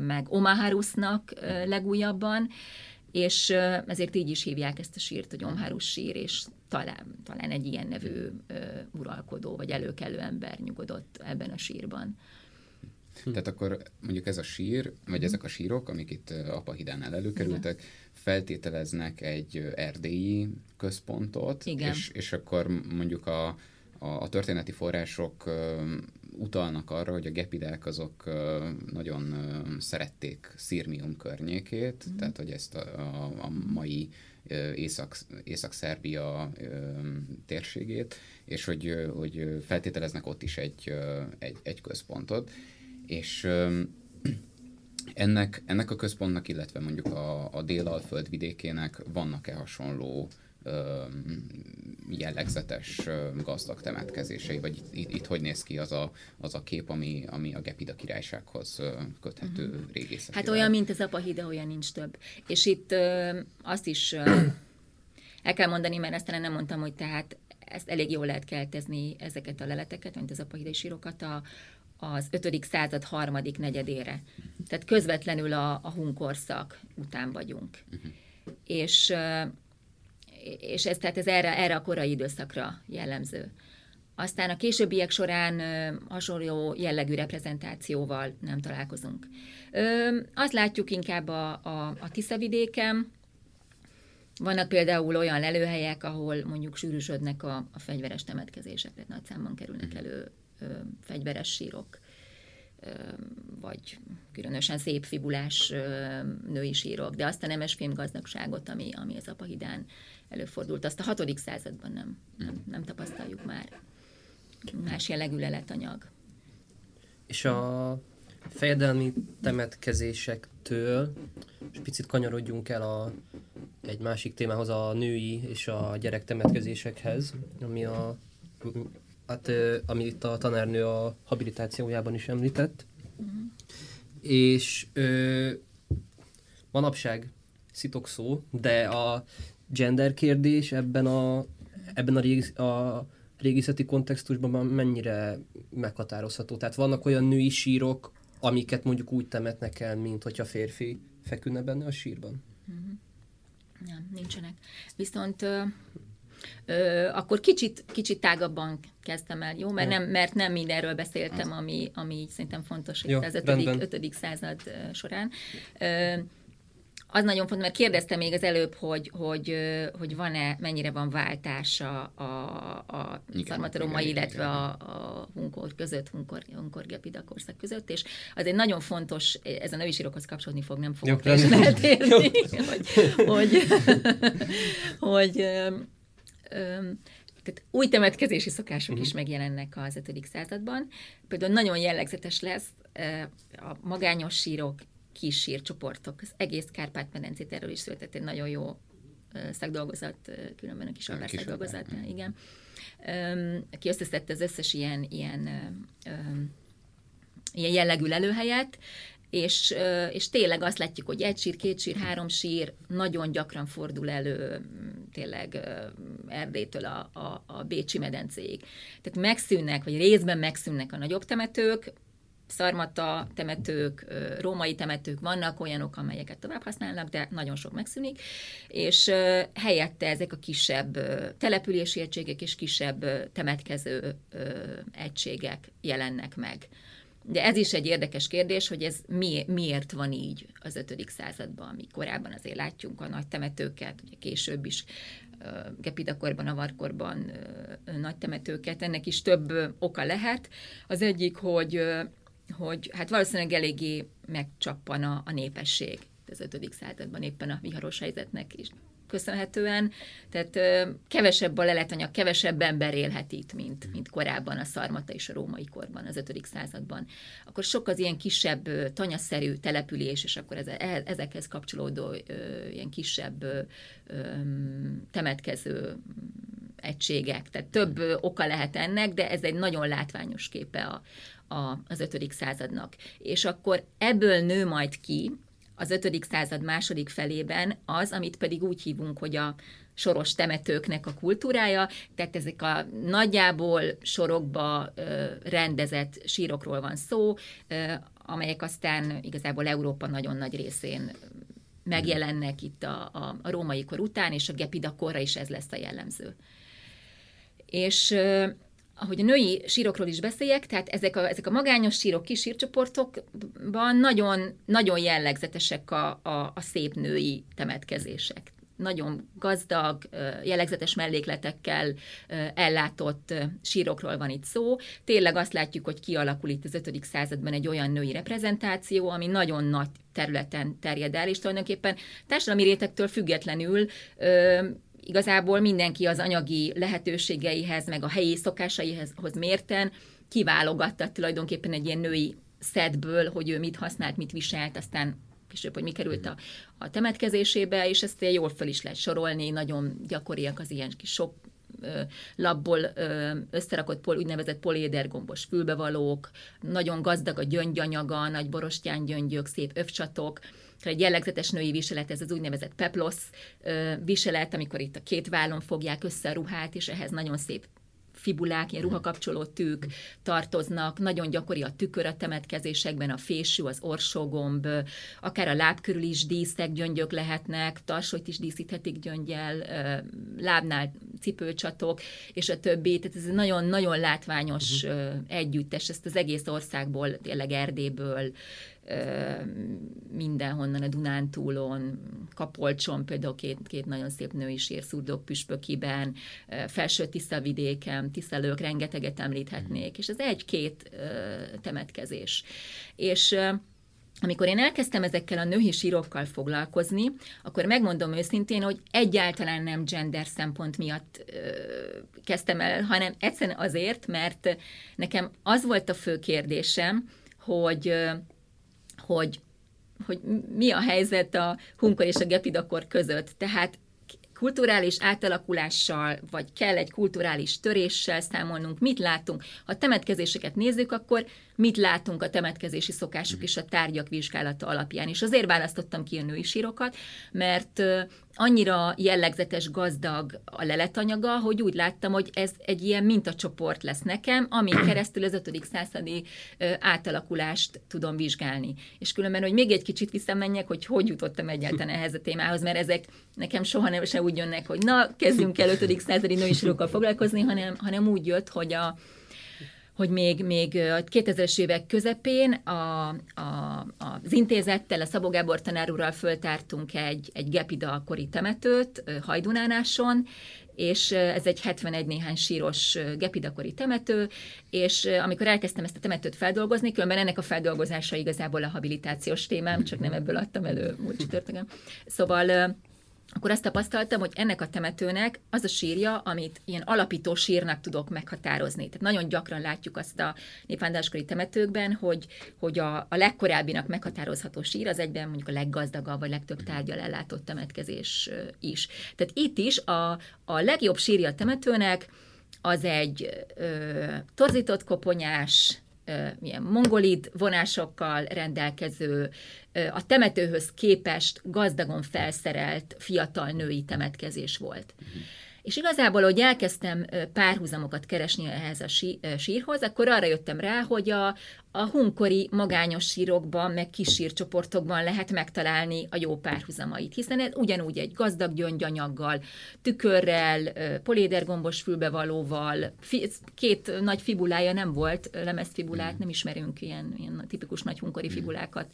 meg Omaharusnak ö, legújabban, és ezért így is hívják ezt a sírt, hogy Omharus sír, és talán, talán egy ilyen nevű uralkodó vagy előkelő ember nyugodott ebben a sírban. Tehát akkor mondjuk ez a sír, vagy ezek a sírok, amik itt ö, Apahidánál előkerültek, feltételeznek egy erdélyi központot, Igen. És, és akkor mondjuk a, a, a történeti források utalnak arra, hogy a gepidák azok nagyon szerették Szirmium környékét, Mhm. tehát hogy ezt a, a, a mai Észak, Észak-Szerbia térségét, és hogy, hogy feltételeznek ott is egy, egy, egy központot, és ennek, ennek a központnak, illetve mondjuk a, a Délalföld vidékének vannak-e hasonló ö, jellegzetes ö, gazdag temetkezései, vagy itt, itt, itt hogy néz ki az a, az a kép, ami, ami a Gepida királysághoz köthető uh-huh. régészeti Hát vágy? olyan, mint az apahida, olyan nincs több. És itt ö, azt is ö, el kell mondani, mert ezt talán nem mondtam, hogy tehát ezt elég jól lehet keltezni ezeket a leleteket, mint az apahidai sírokat a, az 5. század harmadik negyedére. Tehát közvetlenül a, a hunkorszak után vagyunk. És, ö, és ez, tehát ez erre, erre a korai időszakra jellemző. Aztán a későbbiek során ö, hasonló jellegű reprezentációval nem találkozunk. Azt látjuk inkább a, a, a Tiszavidéken, vannak például olyan lelőhelyek, ahol mondjuk sűrűsödnek a, a fegyveres temetkezések, tehát nagy számban kerülnek elő ö, fegyveres sírok, vagy különösen szép fibulás női sírok, de azt a nemes fémgazdagságot, ami, ami az Apahidán előfordult, azt a hatodik században nem, nem, nem tapasztaljuk már. Más jellegű leletanyag. És a fejedelmi temetkezésektől, és picit kanyarodjunk el a, egy másik témához, a női és a gyerek temetkezésekhez, ami a, hát, amit a tanárnő a habilitációjában is említett. És ö, manapság szitok szó, de a gender kérdés ebben a, ebben a, régész, a régészeti kontextusban már mennyire meghatározható. Tehát vannak olyan női sírok, amiket mondjuk úgy temetnek el, mint hogyha férfi feküdne benne a sírban. Nem, nincsenek. Viszont ö, akkor kicsit, kicsit tágabban kezdtem el, jó? Mert nem, mert nem mindenről beszéltem, ami, ami így szerintem fontos Jó, itt az 5. rendben. 5. század során. Ö, az nagyon fontos, mert kérdeztem még az előbb, hogy, hogy, hogy van-e, mennyire van váltása a, a szarmataromai, illetve a, a hunkor között, hunkor, hunkor korszak között, és az egy nagyon fontos, ez a női sírokhoz kapcsolódni fog, nem fogok teljesen eltérni, hogy, hogy, hogy tehát új temetkezési szokások uh-huh. is megjelennek az 5. században. Például nagyon jellegzetes lesz a magányos sírok, kis sírcsoportok. Az egész Kárpát-medencét erről is született egy nagyon jó szakdolgozat, különben a kis szakdolgozat, igen. Aki összeszedte az összes ilyen, ilyen, ilyen jellegű lelőhelyet, és, és tényleg azt látjuk, hogy egy sír, két sír, három sír nagyon gyakran fordul elő tényleg Erdélytől a, a, a Bécsi medencéig. Tehát megszűnnek, vagy részben megszűnnek a nagyobb temetők, szarmata temetők, római temetők vannak, olyanok, amelyeket tovább használnak, de nagyon sok megszűnik, és helyette ezek a kisebb települési egységek és kisebb temetkező egységek jelennek meg. De ez is egy érdekes kérdés, hogy ez mi, miért van így az 5. században, mi korábban azért látjunk a nagy temetőket, ugye később is Gepidakorban, Avarkorban nagy temetőket. Ennek is több oka lehet. Az egyik, hogy hogy hát valószínűleg eléggé megcsappan a, a népesség az 5. században éppen a viharos helyzetnek is köszönhetően, tehát kevesebb a leletanyag, kevesebb ember élhet itt, mint, mint korábban a szarmata és a római korban, az 5. században. Akkor sok az ilyen kisebb, tanyaszerű település, és akkor ez, e, ezekhez kapcsolódó ilyen kisebb temetkező egységek. Tehát több oka lehet ennek, de ez egy nagyon látványos képe a, a, az 5. századnak. És akkor ebből nő majd ki az 5. század második felében az, amit pedig úgy hívunk, hogy a soros temetőknek a kultúrája, tehát ezek a nagyjából sorokba rendezett sírokról van szó, amelyek aztán igazából Európa nagyon nagy részén megjelennek itt a, a, a római kor után, és a Gepida korra is ez lesz a jellemző. És ahogy a női sírokról is beszéljek, tehát ezek a, ezek a magányos sírok, kis sírcsoportokban nagyon, nagyon jellegzetesek a, a, a szép női temetkezések. Nagyon gazdag, jellegzetes mellékletekkel ellátott sírokról van itt szó. Tényleg azt látjuk, hogy kialakul itt az 5. században egy olyan női reprezentáció, ami nagyon nagy területen terjed el, és tulajdonképpen társadalmi rétektől függetlenül igazából mindenki az anyagi lehetőségeihez, meg a helyi szokásaihez mérten kiválogatta tulajdonképpen egy ilyen női szedből, hogy ő mit használt, mit viselt, aztán később, hogy mi került a, a temetkezésébe, és ezt jól föl is lehet sorolni, nagyon gyakoriak az ilyen kis sok labból összerakott pol, úgynevezett polédergombos fülbevalók, nagyon gazdag a gyöngyanyaga, nagy borostyán gyöngyök, szép övcsatok, egy jellegzetes női viselet, ez az úgynevezett peplosz viselet, amikor itt a két vállon fogják össze a ruhát, és ehhez nagyon szép fibulák, ilyen ruhakapcsoló tűk tartoznak, nagyon gyakori a tükör a temetkezésekben, a fésű, az orsógomb, akár a láb körül is díszek, gyöngyök lehetnek, tarsolyt is díszíthetik gyöngyel, lábnál cipőcsatok, és a többi. Tehát ez egy nagyon-nagyon látványos uh-huh. együttes, ezt az egész országból, tényleg Erdélyből, mindenhonnan, a Dunántúlon, Kapolcson például két, két nagyon szép női sír, Szurdok püspökiben, felső Tiszavidéken, Tiszalők, rengeteget említhetnék, és ez egy-két temetkezés. És amikor én elkezdtem ezekkel a női sírokkal foglalkozni, akkor megmondom őszintén, hogy egyáltalán nem gender szempont miatt ö, kezdtem el, hanem egyszerűen azért, mert nekem az volt a fő kérdésem, hogy hogy, hogy mi a helyzet a Hunkor és a Gepidakor között. Tehát kulturális átalakulással, vagy kell egy kulturális töréssel számolnunk, mit látunk. Ha temetkezéseket nézzük, akkor mit látunk a temetkezési szokások és a tárgyak vizsgálata alapján. És azért választottam ki a női sírokat, mert annyira jellegzetes, gazdag a leletanyaga, hogy úgy láttam, hogy ez egy ilyen mintacsoport lesz nekem, amin keresztül az 5. századi átalakulást tudom vizsgálni. És különben, hogy még egy kicsit visszamenjek, hogy hogy jutottam egyáltalán ehhez a témához, mert ezek nekem soha nem se úgy jönnek, hogy na, kezdjünk el 5. századi női sírokkal foglalkozni, hanem, hanem úgy jött, hogy a hogy még, még a 2000-es évek közepén a, a, az intézettel, a Szabó Gábor tanár föltártunk egy, egy Gepida kori temetőt Hajdunánáson, és ez egy 71 néhány síros gepidakori temető, és amikor elkezdtem ezt a temetőt feldolgozni, különben ennek a feldolgozása igazából a habilitációs témám, csak nem ebből adtam elő múlt csütörtökön. Szóval akkor azt tapasztaltam, hogy ennek a temetőnek az a sírja, amit ilyen alapító sírnak tudok meghatározni. Tehát nagyon gyakran látjuk azt a népvándáskori temetőkben, hogy, hogy a, a legkorábbinak meghatározható sír az egyben mondjuk a leggazdagabb, vagy legtöbb tárgyal ellátott temetkezés is. Tehát itt is a, a legjobb sírja a temetőnek az egy ö, torzított koponyás, milyen mongolid vonásokkal rendelkező, a temetőhöz képest gazdagon felszerelt fiatal női temetkezés volt. Uh-huh. És igazából, hogy elkezdtem párhuzamokat keresni ehhez a sírhoz, akkor arra jöttem rá, hogy a, a hunkori magányos sírokban, meg kis sírcsoportokban lehet megtalálni a jó párhuzamait, hiszen ez ugyanúgy egy gazdag gyöngyanyaggal, tükörrel, polédergombos fülbevalóval, két nagy fibulája nem volt, lemezfibulát, nem ismerünk ilyen, ilyen tipikus nagy hunkori fibulákat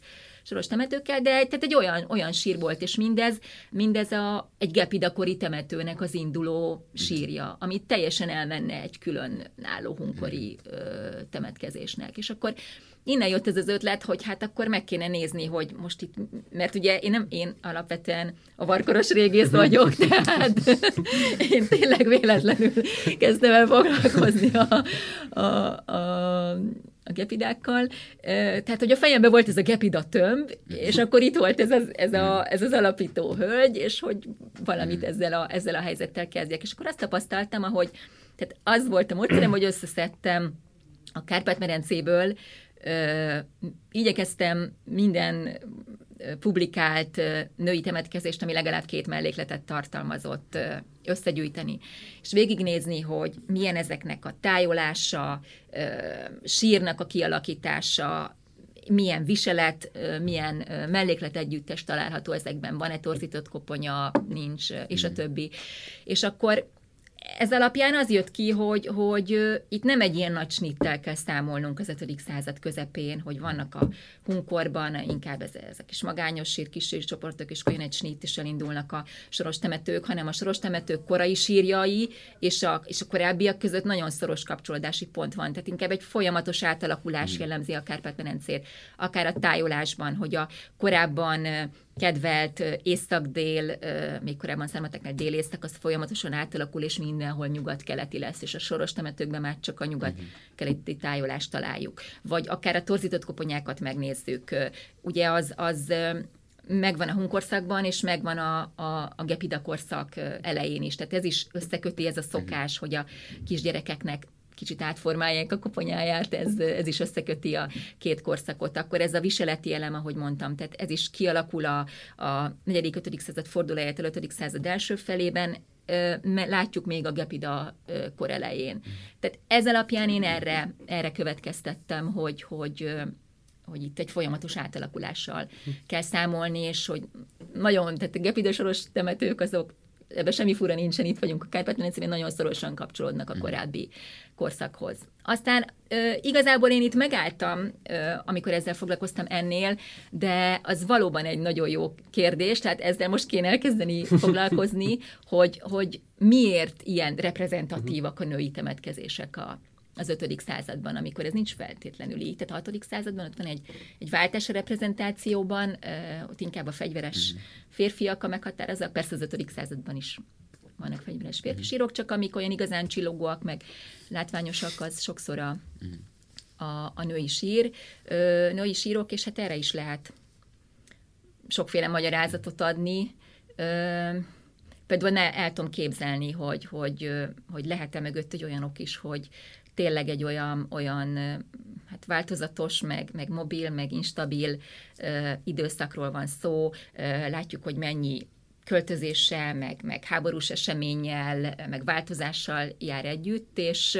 soros temetőkkel, de tehát egy olyan, olyan sír volt, és mindez, mindez a, egy gepidakori temetőnek az induló sírja, ami teljesen elmenne egy külön álló hunkori ö, temetkezésnek. És akkor innen jött ez az ötlet, hogy hát akkor meg kéne nézni, hogy most itt, mert ugye én nem, én alapvetően a varkoros régész vagyok, tehát én tényleg véletlenül kezdtem el foglalkozni a, a, a, a gepidákkal. Tehát, hogy a fejemben volt ez a gepida tömb, és akkor itt volt ez az, ez, a, ez az alapító hölgy, és hogy valamit ezzel a, ezzel a helyzettel kezdjek. És akkor azt tapasztaltam, ahogy tehát az volt a módszerem, hogy összeszedtem a Kárpát-medencéből igyekeztem minden publikált női temetkezést, ami legalább két mellékletet tartalmazott, összegyűjteni, és végignézni, hogy milyen ezeknek a tájolása, sírnak a kialakítása, milyen viselet, milyen melléklet együttes található ezekben, van-e torzított koponya, nincs, és a többi. És akkor ez alapján az jött ki, hogy, hogy itt nem egy ilyen nagy snittel kell számolnunk az 5. század közepén, hogy vannak a hunkorban inkább ez, ez a kis magányos sír, kis sírcsoportok, és olyan egy snit is elindulnak a soros temetők, hanem a soros temetők korai sírjai és a, és a korábbiak között nagyon szoros kapcsolódási pont van. Tehát inkább egy folyamatos átalakulás hmm. jellemzi a Kárpát-medencét, akár a tájolásban, hogy a korábban kedvelt észak-dél, még korábban szármateknek dél-észak, az folyamatosan átalakul, és mindenhol nyugat-keleti lesz, és a soros temetőkben már csak a nyugat-keleti tájolást találjuk. Vagy akár a torzított koponyákat megnézzük. Ugye az, az megvan a hunkorszakban, és megvan a, a, a gepida korszak elején is. Tehát ez is összeköti ez a szokás, hogy a kisgyerekeknek kicsit átformálják a koponyáját, ez, ez is összeköti a két korszakot. Akkor ez a viseleti elem, ahogy mondtam, tehát ez is kialakul a, a 4.-5. század fordulójától 5. század első felében, látjuk még a Gepida kor elején. Tehát ez alapján én erre, erre következtettem, hogy, hogy hogy itt egy folyamatos átalakulással kell számolni, és hogy nagyon, tehát a Gepida soros temetők azok ebben semmi fura nincsen, itt vagyunk a kárpát nagyon szorosan kapcsolódnak a mhm. korábbi korszakhoz. Aztán ö, igazából én itt megálltam, ö, amikor ezzel foglalkoztam ennél, de az valóban egy nagyon jó kérdés, tehát ezzel most kéne elkezdeni foglalkozni, hogy, hogy miért ilyen reprezentatívak a női temetkezések a, az 5. században, amikor ez nincs feltétlenül így. Tehát a 6. században ott van egy, egy váltás a reprezentációban, ott inkább a fegyveres mhm. férfiak a meghatározók, persze az 5. században is vannak fegyveres férfi mhm. csak amik olyan igazán csillogóak, meg látványosak, az sokszor a, mhm. a, a női sír, ö, női sírok, és hát erre is lehet sokféle magyarázatot adni. Ö, például ne, el tudom képzelni, hogy, hogy, hogy lehet-e mögött egy olyanok is, hogy tényleg egy olyan, olyan hát változatos, meg, meg mobil, meg instabil ö, időszakról van szó. Ö, látjuk, hogy mennyi költözéssel, meg, meg háborús eseménnyel, meg változással jár együtt, és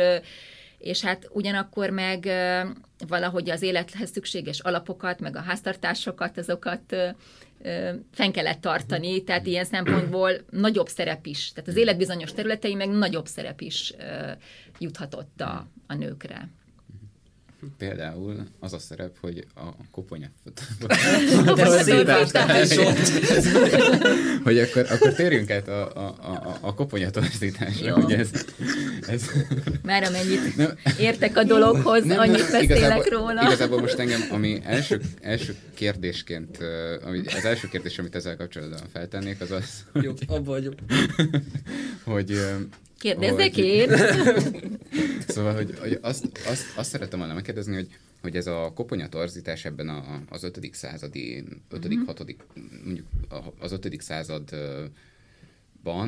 és hát ugyanakkor meg valahogy az élethez szükséges alapokat, meg a háztartásokat, azokat fenn kellett tartani, tehát ilyen szempontból nagyobb szerep is, tehát az élet bizonyos területei meg nagyobb szerep is juthatott a, a nőkre. például az a szerep, hogy a koponya... hogy akkor, akkor térjünk át a, a, a, a koponya torzításra, hogy ez, ez Már amennyit Nem. értek a dologhoz, Nem, annyit nem, beszélek igazából, róla. Igazából most engem, ami első, első kérdésként, ami, az első kérdés, amit ezzel kapcsolatban feltennék, az az, Jó, abba vagyok. hogy... Kérdezzek hogy- én. Szóval, hogy, hogy azt, azt, azt szerettem volna megkérdezni, hogy, hogy ez a koponya torzítás ebben a, az 5. századi, 5. Mhm. 6. mondjuk az 5. században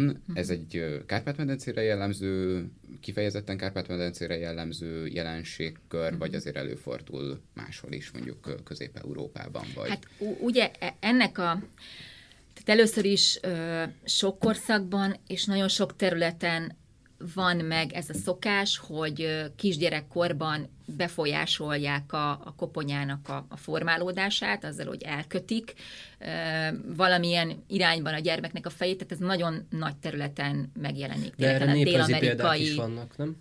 Mhm. ez egy Kárpát-medencére jellemző, kifejezetten Kárpát-medencére jellemző jelenségkör, vagy azért előfordul máshol is, mondjuk Közép-Európában, vagy... Hát ugye e- ennek a tehát először is ö, sok korszakban és nagyon sok területen van meg ez a szokás, hogy kisgyerekkorban befolyásolják a, a koponyának a, a formálódását, azzal, hogy elkötik ö, valamilyen irányban a gyermeknek a fejét, tehát ez nagyon nagy területen megjelenik. De erre néprajzi példák is vannak, nem?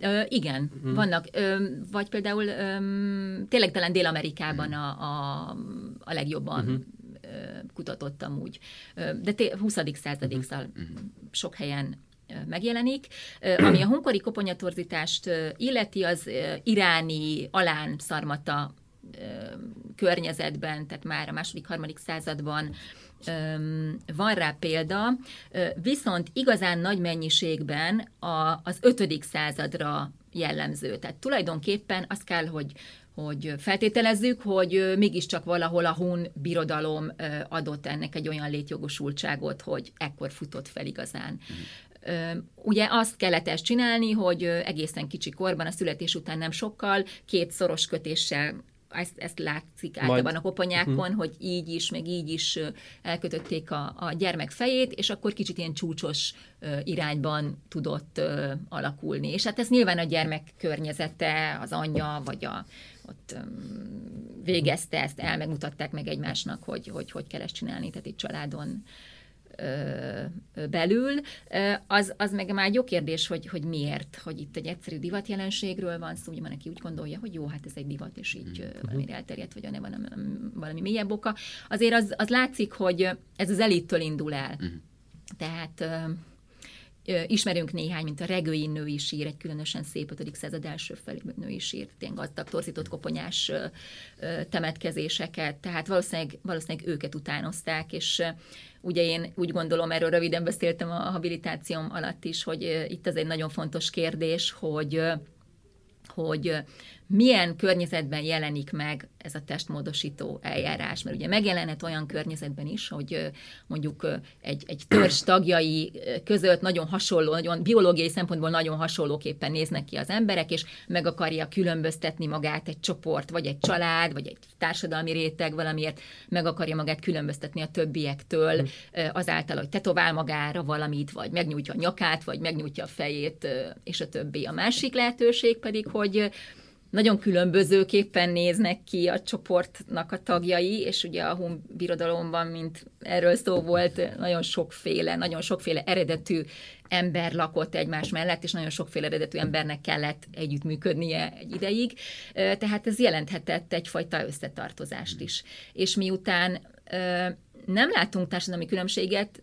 Ö, igen, uh-huh. vannak. Ö, vagy például ö, tényleg talán Dél-Amerikában a, a, a legjobban uh-huh. Kutatott amúgy. Ö, de té- 20. századig uh-huh. sok helyen megjelenik. Ami a hunkori koponyatorzítást ö, illeti, az iráni alán szarmata környezetben, tehát már a második, harmadik században van rá példa, viszont igazán nagy mennyiségben a, az ötödik századra jellemző. Tehát tulajdonképpen azt kell, hogy hogy feltételezzük, hogy mégiscsak valahol a hun birodalom adott ennek egy olyan létjogosultságot, hogy ekkor futott fel igazán. Ö, Ugye azt kellett ezt csinálni, hogy egészen kicsi korban, a születés után nem sokkal, két szoros kötéssel ezt, ezt látszik általában Majd- a koponyákon, uh-huh. hogy így is, meg így is elkötötték a, a gyermek fejét, és akkor kicsit ilyen csúcsos irányban tudott alakulni. És hát ez nyilván a gyermek környezete, az anyja, vagy a, ott végezte ezt el, megmutatták meg egymásnak, hogy hogy, hogy kell ezt csinálni, tehát itt családon belül. Az, az meg már egy jó kérdés, hogy, hogy miért, hogy itt egy egyszerű divatjelenségről van szó, ugye van, aki úgy gondolja, hogy jó, hát ez egy divat, és így ö, valamire elterjedt, vagy van nem- valami mélyebb oka. Azért az, az látszik, hogy ez az elittől indul el. Tehát ö, Ö, ismerünk néhány, mint a regői női sír, egy különösen szép 5. század első felé női sír, ilyen gazdag, torzított koponyás temetkezéseket, tehát valószínűleg, valószínűleg őket utánozták, és ugye én úgy gondolom, erről röviden beszéltem a habilitációm alatt is, hogy itt az egy nagyon fontos kérdés, hogy hogy milyen környezetben jelenik meg ez a testmódosító eljárás. Mert ugye megjelenhet olyan környezetben is, hogy mondjuk egy, egy törzs tagjai között nagyon hasonló, nagyon biológiai szempontból nagyon hasonlóképpen néznek ki az emberek, és meg akarja különböztetni magát egy csoport, vagy egy család, vagy egy társadalmi réteg valamiért, meg akarja magát különböztetni a többiektől, ö, azáltal, hogy tetovál magára valamit, vagy megnyújtja a nyakát, vagy megnyújtja a fejét, és a többi. A másik lehetőség pedig, hogy nagyon különbözőképpen néznek ki a csoportnak a tagjai, és ugye a Hun birodalomban, mint erről szó volt, nagyon sokféle, nagyon sokféle eredetű ember lakott egymás mellett, és nagyon sokféle eredetű embernek kellett együttműködnie egy ideig, tehát ez jelenthetett egyfajta összetartozást is. És miután nem látunk társadalmi különbséget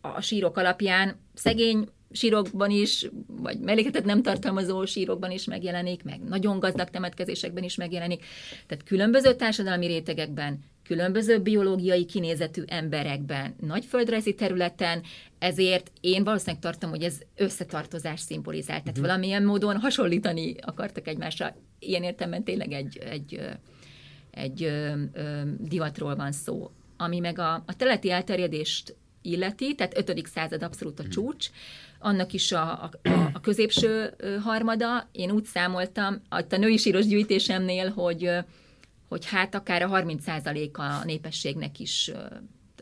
a sírok alapján, szegény sírokban is, vagy mellékletet nem tartalmazó sírokban is megjelenik, meg nagyon gazdag temetkezésekben is megjelenik. Tehát különböző társadalmi rétegekben, különböző biológiai kinézetű emberekben, nagy földrajzi területen, ezért én valószínűleg tartom, hogy ez összetartozás szimbolizál. Tehát uh-huh. valamilyen módon hasonlítani akartak egymásra. Ilyen értelemben tényleg egy, egy, egy ö, ö, divatról van szó. Ami meg a, a teleti elterjedést illeti, tehát 5. század abszolút a csúcs, annak is a, a, a- középső harmada. Én úgy számoltam, a női síros gyűjtésemnél, hogy, hogy hát akár a 30% a népességnek is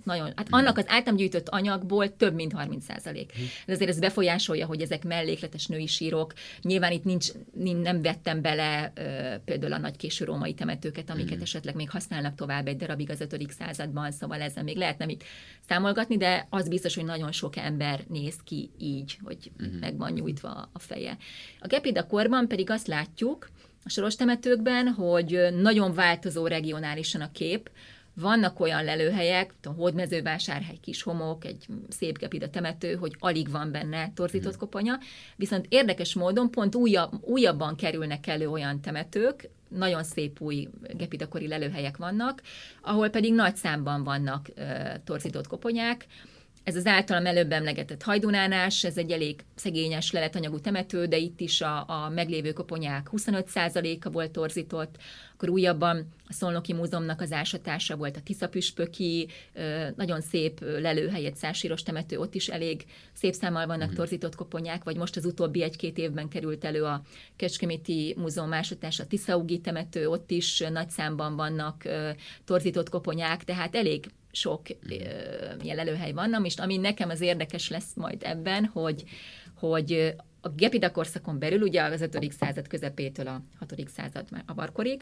nagyon, hát annak az általam gyűjtött anyagból több, mint 30 százalék. De azért ez befolyásolja, hogy ezek mellékletes női sírok. Nyilván itt nincs, nin- nem vettem bele ö, például a nagy késő római temetőket, amiket esetleg még használnak tovább egy darabig az 5. században, szóval ezzel még lehetne itt számolgatni, de az biztos, hogy nagyon sok ember néz ki így, hogy meg van nyújtva a feje. A Gepida korban pedig azt látjuk, a soros temetőkben, hogy nagyon változó regionálisan a kép, vannak olyan lelőhelyek, a Hódmezővásárhely, kis homok, egy szép gepida temető, hogy alig van benne torzított koponya, viszont érdekes módon pont újabb, újabban kerülnek elő olyan temetők, nagyon szép új gepidakori lelőhelyek vannak, ahol pedig nagy számban vannak uh, torzított koponyák, ez az általam előbb emlegetett hajdunánás, ez egy elég szegényes leletanyagú temető, de itt is a, a meglévő koponyák 25%-a volt torzított, akkor újabban a Szolnoki Múzeumnak az ásatása volt a Tiszapüspöki, nagyon szép lelőhely, egy szásíros temető, ott is elég szép számmal vannak mm. torzított koponyák, vagy most az utóbbi egy-két évben került elő a Kecskeméti Múzeum ásatása, a Tiszaugi temető, ott is nagy számban vannak torzított koponyák, tehát elég sok ilyen lelőhely van, és ami nekem az érdekes lesz majd ebben, hogy, hogy a Gepida korszakon belül, ugye az 5. század közepétől a 6. század a barkorig,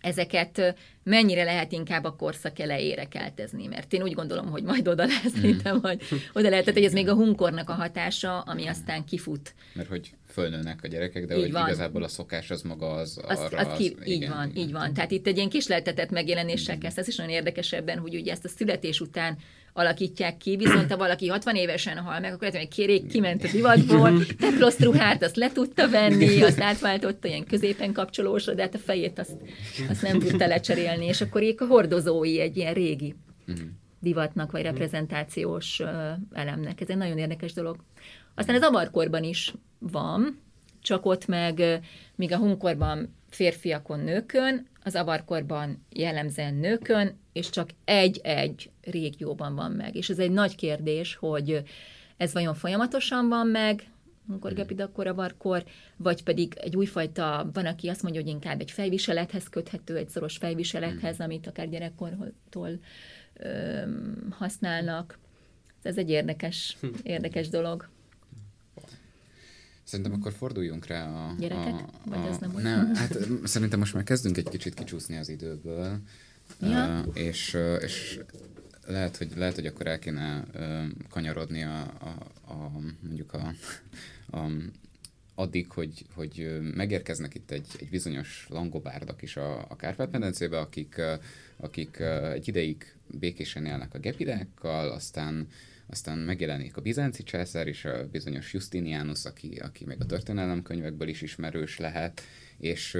ezeket mennyire lehet inkább a korszak elejére keltezni, mert én úgy gondolom, hogy majd oda lesz, mm. szerintem, hogy oda lehetett, hogy ez még a hunkornak a hatása, ami aztán kifut. Mert hogy fölnőnek a gyerekek, de így hogy van. igazából a szokás az maga az, az arra. Az, ki, az, így igen, van, igen. így van. Tehát itt egy ilyen kisleltetett megjelenéssel mm. kezd, ez is nagyon érdekes ebben, hogy ugye ezt a születés után alakítják ki, viszont ha valaki 60 évesen hal meg, akkor hogy kérék kiment a divatból, teplosz ruhát, azt le tudta venni, azt átváltotta ilyen középen kapcsolósra, de hát a fejét azt, azt nem tudta lecserélni, és akkor a hordozói egy ilyen régi mhm. divatnak, vagy reprezentációs elemnek. Ez egy nagyon érdekes dolog. Aztán az avarkorban is van, csak ott meg, míg a hunkorban férfiakon, nőkön, az avarkorban jellemzően nőkön, és csak egy-egy régióban van meg. És ez egy nagy kérdés, hogy ez vajon folyamatosan van meg, amikor hmm. gepid, a avarkor, vagy pedig egy újfajta, van, aki azt mondja, hogy inkább egy fejviselethez köthető, egy szoros fejviselethez, amit akár gyerekkortól ö, használnak. Ez egy érdekes, érdekes dolog. Szerintem akkor forduljunk rá a... Gyerekek? A, a, Vagy az nem úgy? Nem, hát szerintem most már kezdünk egy kicsit kicsúszni az időből, ja. uh, és, és lehet, hogy, lehet, hogy akkor el kéne uh, kanyarodni a, a, a mondjuk a, a addig, hogy, hogy megérkeznek itt egy, egy bizonyos langobárdak is a, a Kárpát-medencébe, akik, akik egy ideig békésen élnek a gepidákkal, aztán aztán megjelenik a bizánci császár és a bizonyos Justinianus, aki, aki még a történelemkönyvekből is ismerős lehet, és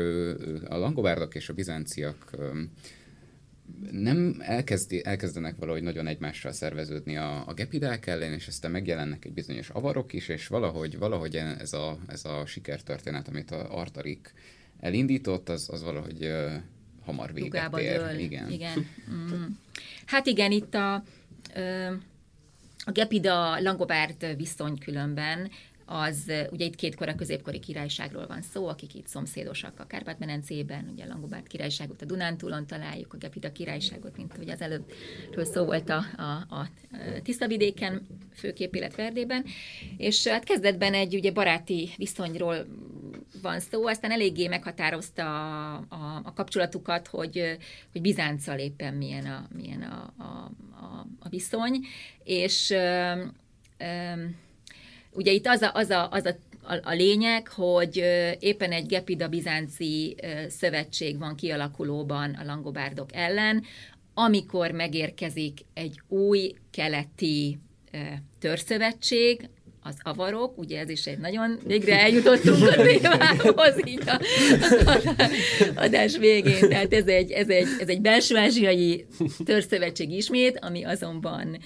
a langobárdok és a bizánciak nem elkezdi, elkezdenek valahogy nagyon egymással szerveződni a, a gepidák ellen, és aztán megjelennek egy bizonyos avarok is, és valahogy, valahogy ez a, ez a sikertörténet, amit a Artarik elindított, az, az valahogy uh, hamar véget Dugába ér. Dől. Igen. igen. Mm. Hát igen, itt a... A Gepida Langobárd viszony különben az, ugye itt kétkor a középkori királyságról van szó, akik itt szomszédosak a Kárpát-medencében, ugye a Langobárd királyságot a Dunántúlon találjuk, a Gepida királyságot, mint ugye az előbbről szó volt a, a, a Tisztavidéken, főképp, illetve Erdében, és hát kezdetben egy ugye baráti viszonyról van szó, aztán eléggé meghatározta a, a, a kapcsolatukat, hogy, hogy Bizánccal éppen milyen a, milyen a, a, a, a viszony, és ö, ö, ugye itt az a, az a, az a a, a lényeg, hogy éppen egy Gepida-Bizánci szövetség van kialakulóban a langobárdok ellen, amikor megérkezik egy új keleti törszövetség, az avarok, ugye ez is egy nagyon, végre eljutottunk a témához így a, az adás végén, tehát ez egy, ez egy, ez egy belső ázsiai törszövetség ismét, ami azonban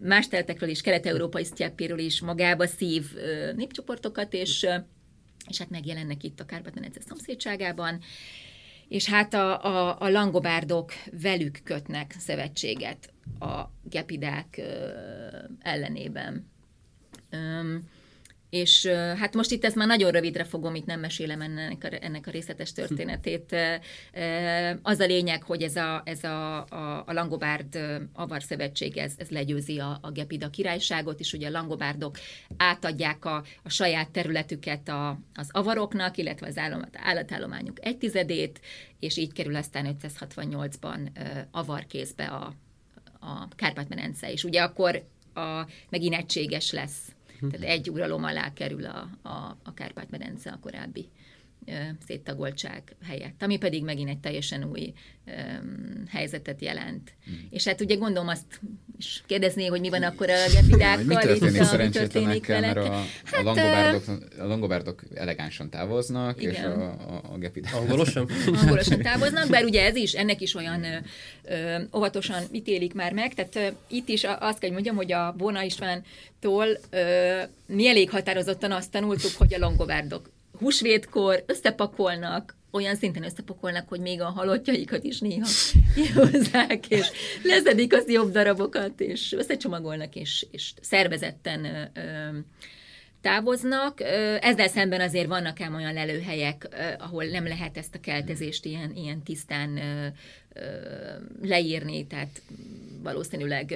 más teltekről is, kelet-európai sztyeppéről is magába szív népcsoportokat, és, és hát megjelennek itt a Kárpát-medence szomszédságában, és hát a, a, a langobárdok velük kötnek szövetséget a gepidák ellenében. Um, és hát most itt ezt már nagyon rövidre fogom, itt nem mesélem ennek a, ennek a részletes történetét. Az a lényeg, hogy ez a, ez a, a, a Langobárd avar szövetség, ez, ez legyőzi a, a Gepida királyságot, és ugye a Langobárdok átadják a, a saját területüket a, az avaroknak, illetve az állomat, állatállományuk egy tizedét, és így kerül aztán 568-ban avarkézbe a, a Kárpát-medence, és ugye akkor a, megint egységes lesz tehát egy uralom alá kerül a, a, a Kárpát-medence a korábbi széttagoltság helyett, ami pedig megint egy teljesen új öm, helyzetet jelent. Hmm. És hát ugye gondolom azt is kérdezné, hogy mi van akkor a gepidákkal, mi történik itt, a- mi történik szerencsétlenekkel, mert a, a, Hát, langobárdok, a langobárdok elegánsan távoznak, és Igen. a, a, a gepidák... Angolosan? angolosan távoznak, bár ugye ez is, ennek is olyan ö, ö, óvatosan ítélik már meg, tehát ö, itt is a- azt kell, hogy mondjam, hogy a Bona Istvántól ö, mi elég határozottan azt tanultuk, hogy a langovárdok húsvétkor összepakolnak, olyan szinten összepakolnak, hogy még a halottjaikat is néha kihozzák, és leszedik az jobb darabokat, és összecsomagolnak, és, és szervezetten ö, távoznak. Ezzel szemben azért vannak ám olyan lelőhelyek, ahol nem lehet ezt a keltezést ilyen, ilyen tisztán leírni, tehát valószínűleg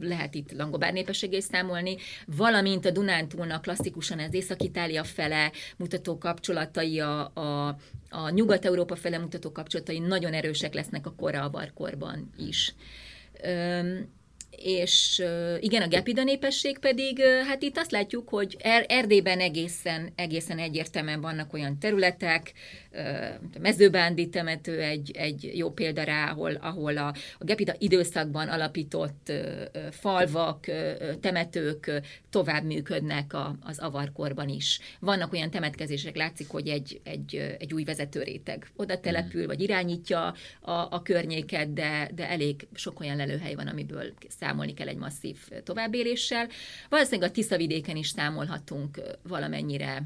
lehet itt langobár népességé számolni, valamint a Dunántúlnak klasszikusan az Észak-Itália fele mutató kapcsolatai, a, a, a Nyugat-Európa fele mutató kapcsolatai nagyon erősek lesznek a kora avarkorban is. Öm, és igen, a gepida népesség pedig, hát itt azt látjuk, hogy er- Erdélyben egészen, egészen egyértelműen vannak olyan területek, mezőbándi temető egy, egy jó példa rá, ahol, ahol a, a gepida időszakban alapított falvak, temetők tovább működnek a, az avarkorban is. Vannak olyan temetkezések, látszik, hogy egy, egy, egy új vezetőréteg oda települ, vagy irányítja a, a környéket, de, de elég sok olyan lelőhely van, amiből számolni kell egy masszív továbbéléssel. Valószínűleg a Tiszavidéken is számolhatunk valamennyire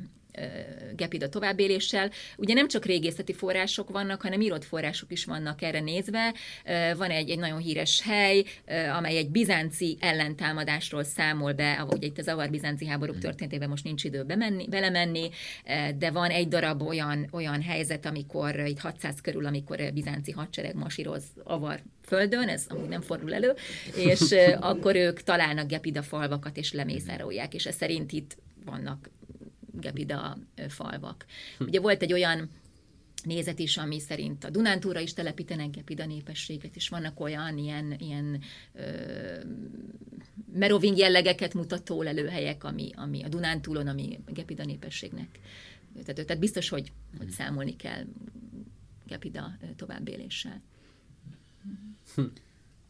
gepida továbbéléssel. Ugye nem csak régészeti források vannak, hanem írott források is vannak erre nézve. Van egy, egy nagyon híres hely, amely egy bizánci ellentámadásról számol be, ahogy itt az avar-bizánci háborúk történetében most nincs idő bemenni, belemenni, de van egy darab olyan, olyan helyzet, amikor itt 600 körül, amikor bizánci hadsereg masíroz avar földön, ez amúgy nem fordul elő, és akkor ők találnak gepida falvakat, és lemészárolják, és ez szerint itt vannak gepida falvak. Ugye volt egy olyan nézet is, ami szerint a Dunántúra is telepítenek gepida népességet, és vannak olyan ilyen, ilyen ö, meroving jellegeket mutató lelőhelyek, ami, ami a Dunántúlon, ami gepida népességnek. Tehát, tehát biztos, hogy, hogy számolni kell gepida ö,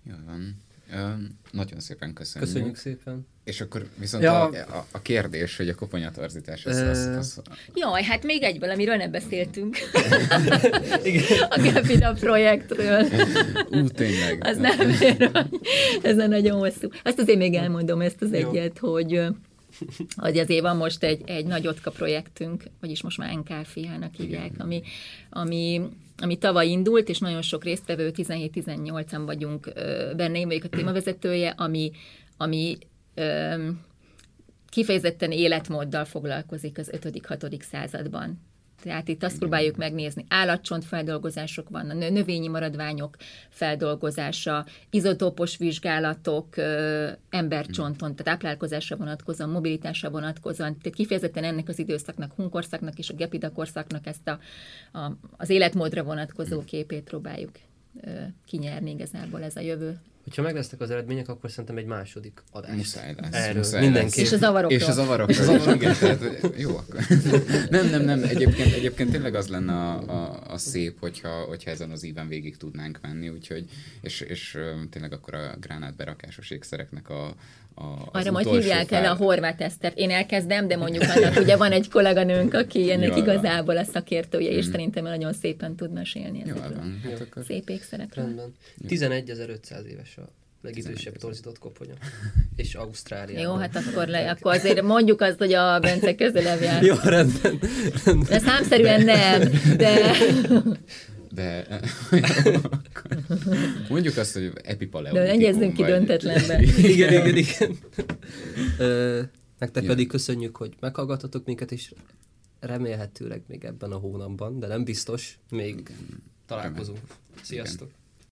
Jó van. Ö, nagyon szépen köszönjük. Köszönjük szépen. És akkor viszont Ja. a, a, a kérdés, hogy a koponyatorzítás, az, az, az, Jaj, hát még egy valamiről nem beszéltünk. a Gepida projektről. ú, tényleg. Az nem ér, ez a nagyon hosszú. Azt azért még elmondom ezt az Jó. egyet, hogy hogy azért van most egy, egy nagyotka projektünk, vagyis most már NKFH-nak hívják, ami, ami, ami tavaly indult, és nagyon sok résztvevő, 17-18-an vagyunk benne, én vagyok a témavezetője, ami, ami kifejezetten életmóddal foglalkozik az 5.-6. században. Tehát itt azt próbáljuk megnézni, állatcsontfeldolgozások vannak, nö- növényi maradványok feldolgozása, izotópos vizsgálatok, ö, embercsonton, tehát táplálkozásra vonatkozóan, mobilitásra vonatkozóan, tehát kifejezetten ennek az időszaknak, hunkorszaknak és a gepida korszaknak ezt a, a, az életmódra vonatkozó képét próbáljuk ö, kinyerni igazából ez a jövő. Hogyha meg lesznek az eredmények, akkor szerintem egy második adás. Muszáj lesz. Erről muszáj mindenképp. lesz. És az avarokról. És az avarokról. is, igen, tehát, jó, akkor. nem, nem, nem. Egyébként, egyébként tényleg az lenne a, a, a szép, hogyha, hogyha ezen az íven végig tudnánk menni, úgyhogy, és, és tényleg akkor a gránát berakásos ékszereknek a, a Arra majd hívják el fel- a horvát esztert. Én elkezdem, de mondjuk annak ugye van egy kolléganőnk, aki ennek Jól van. igazából a szakértője, és szerintem nagyon szépen tud mesélni ezekről. van. Hát akkor Szép ékszerekről. Rendben. 11.500 éves a legidősebb torzított koponya. És Ausztráliában. Jó, hát akkor, le, akkor azért mondjuk azt, hogy a Bence közelebb jár. Jó, rendben. De számszerűen nem, de De mondjuk azt, hogy epipaleolitikum. de egyezzünk ki vagy- döntetlenbe. igen, igen, igen. Ö, nektek Ja. pedig köszönjük, hogy meghallgatotok minket, és remélhetőleg még ebben a hónapban, de nem biztos, még találkozunk. Sziasztok!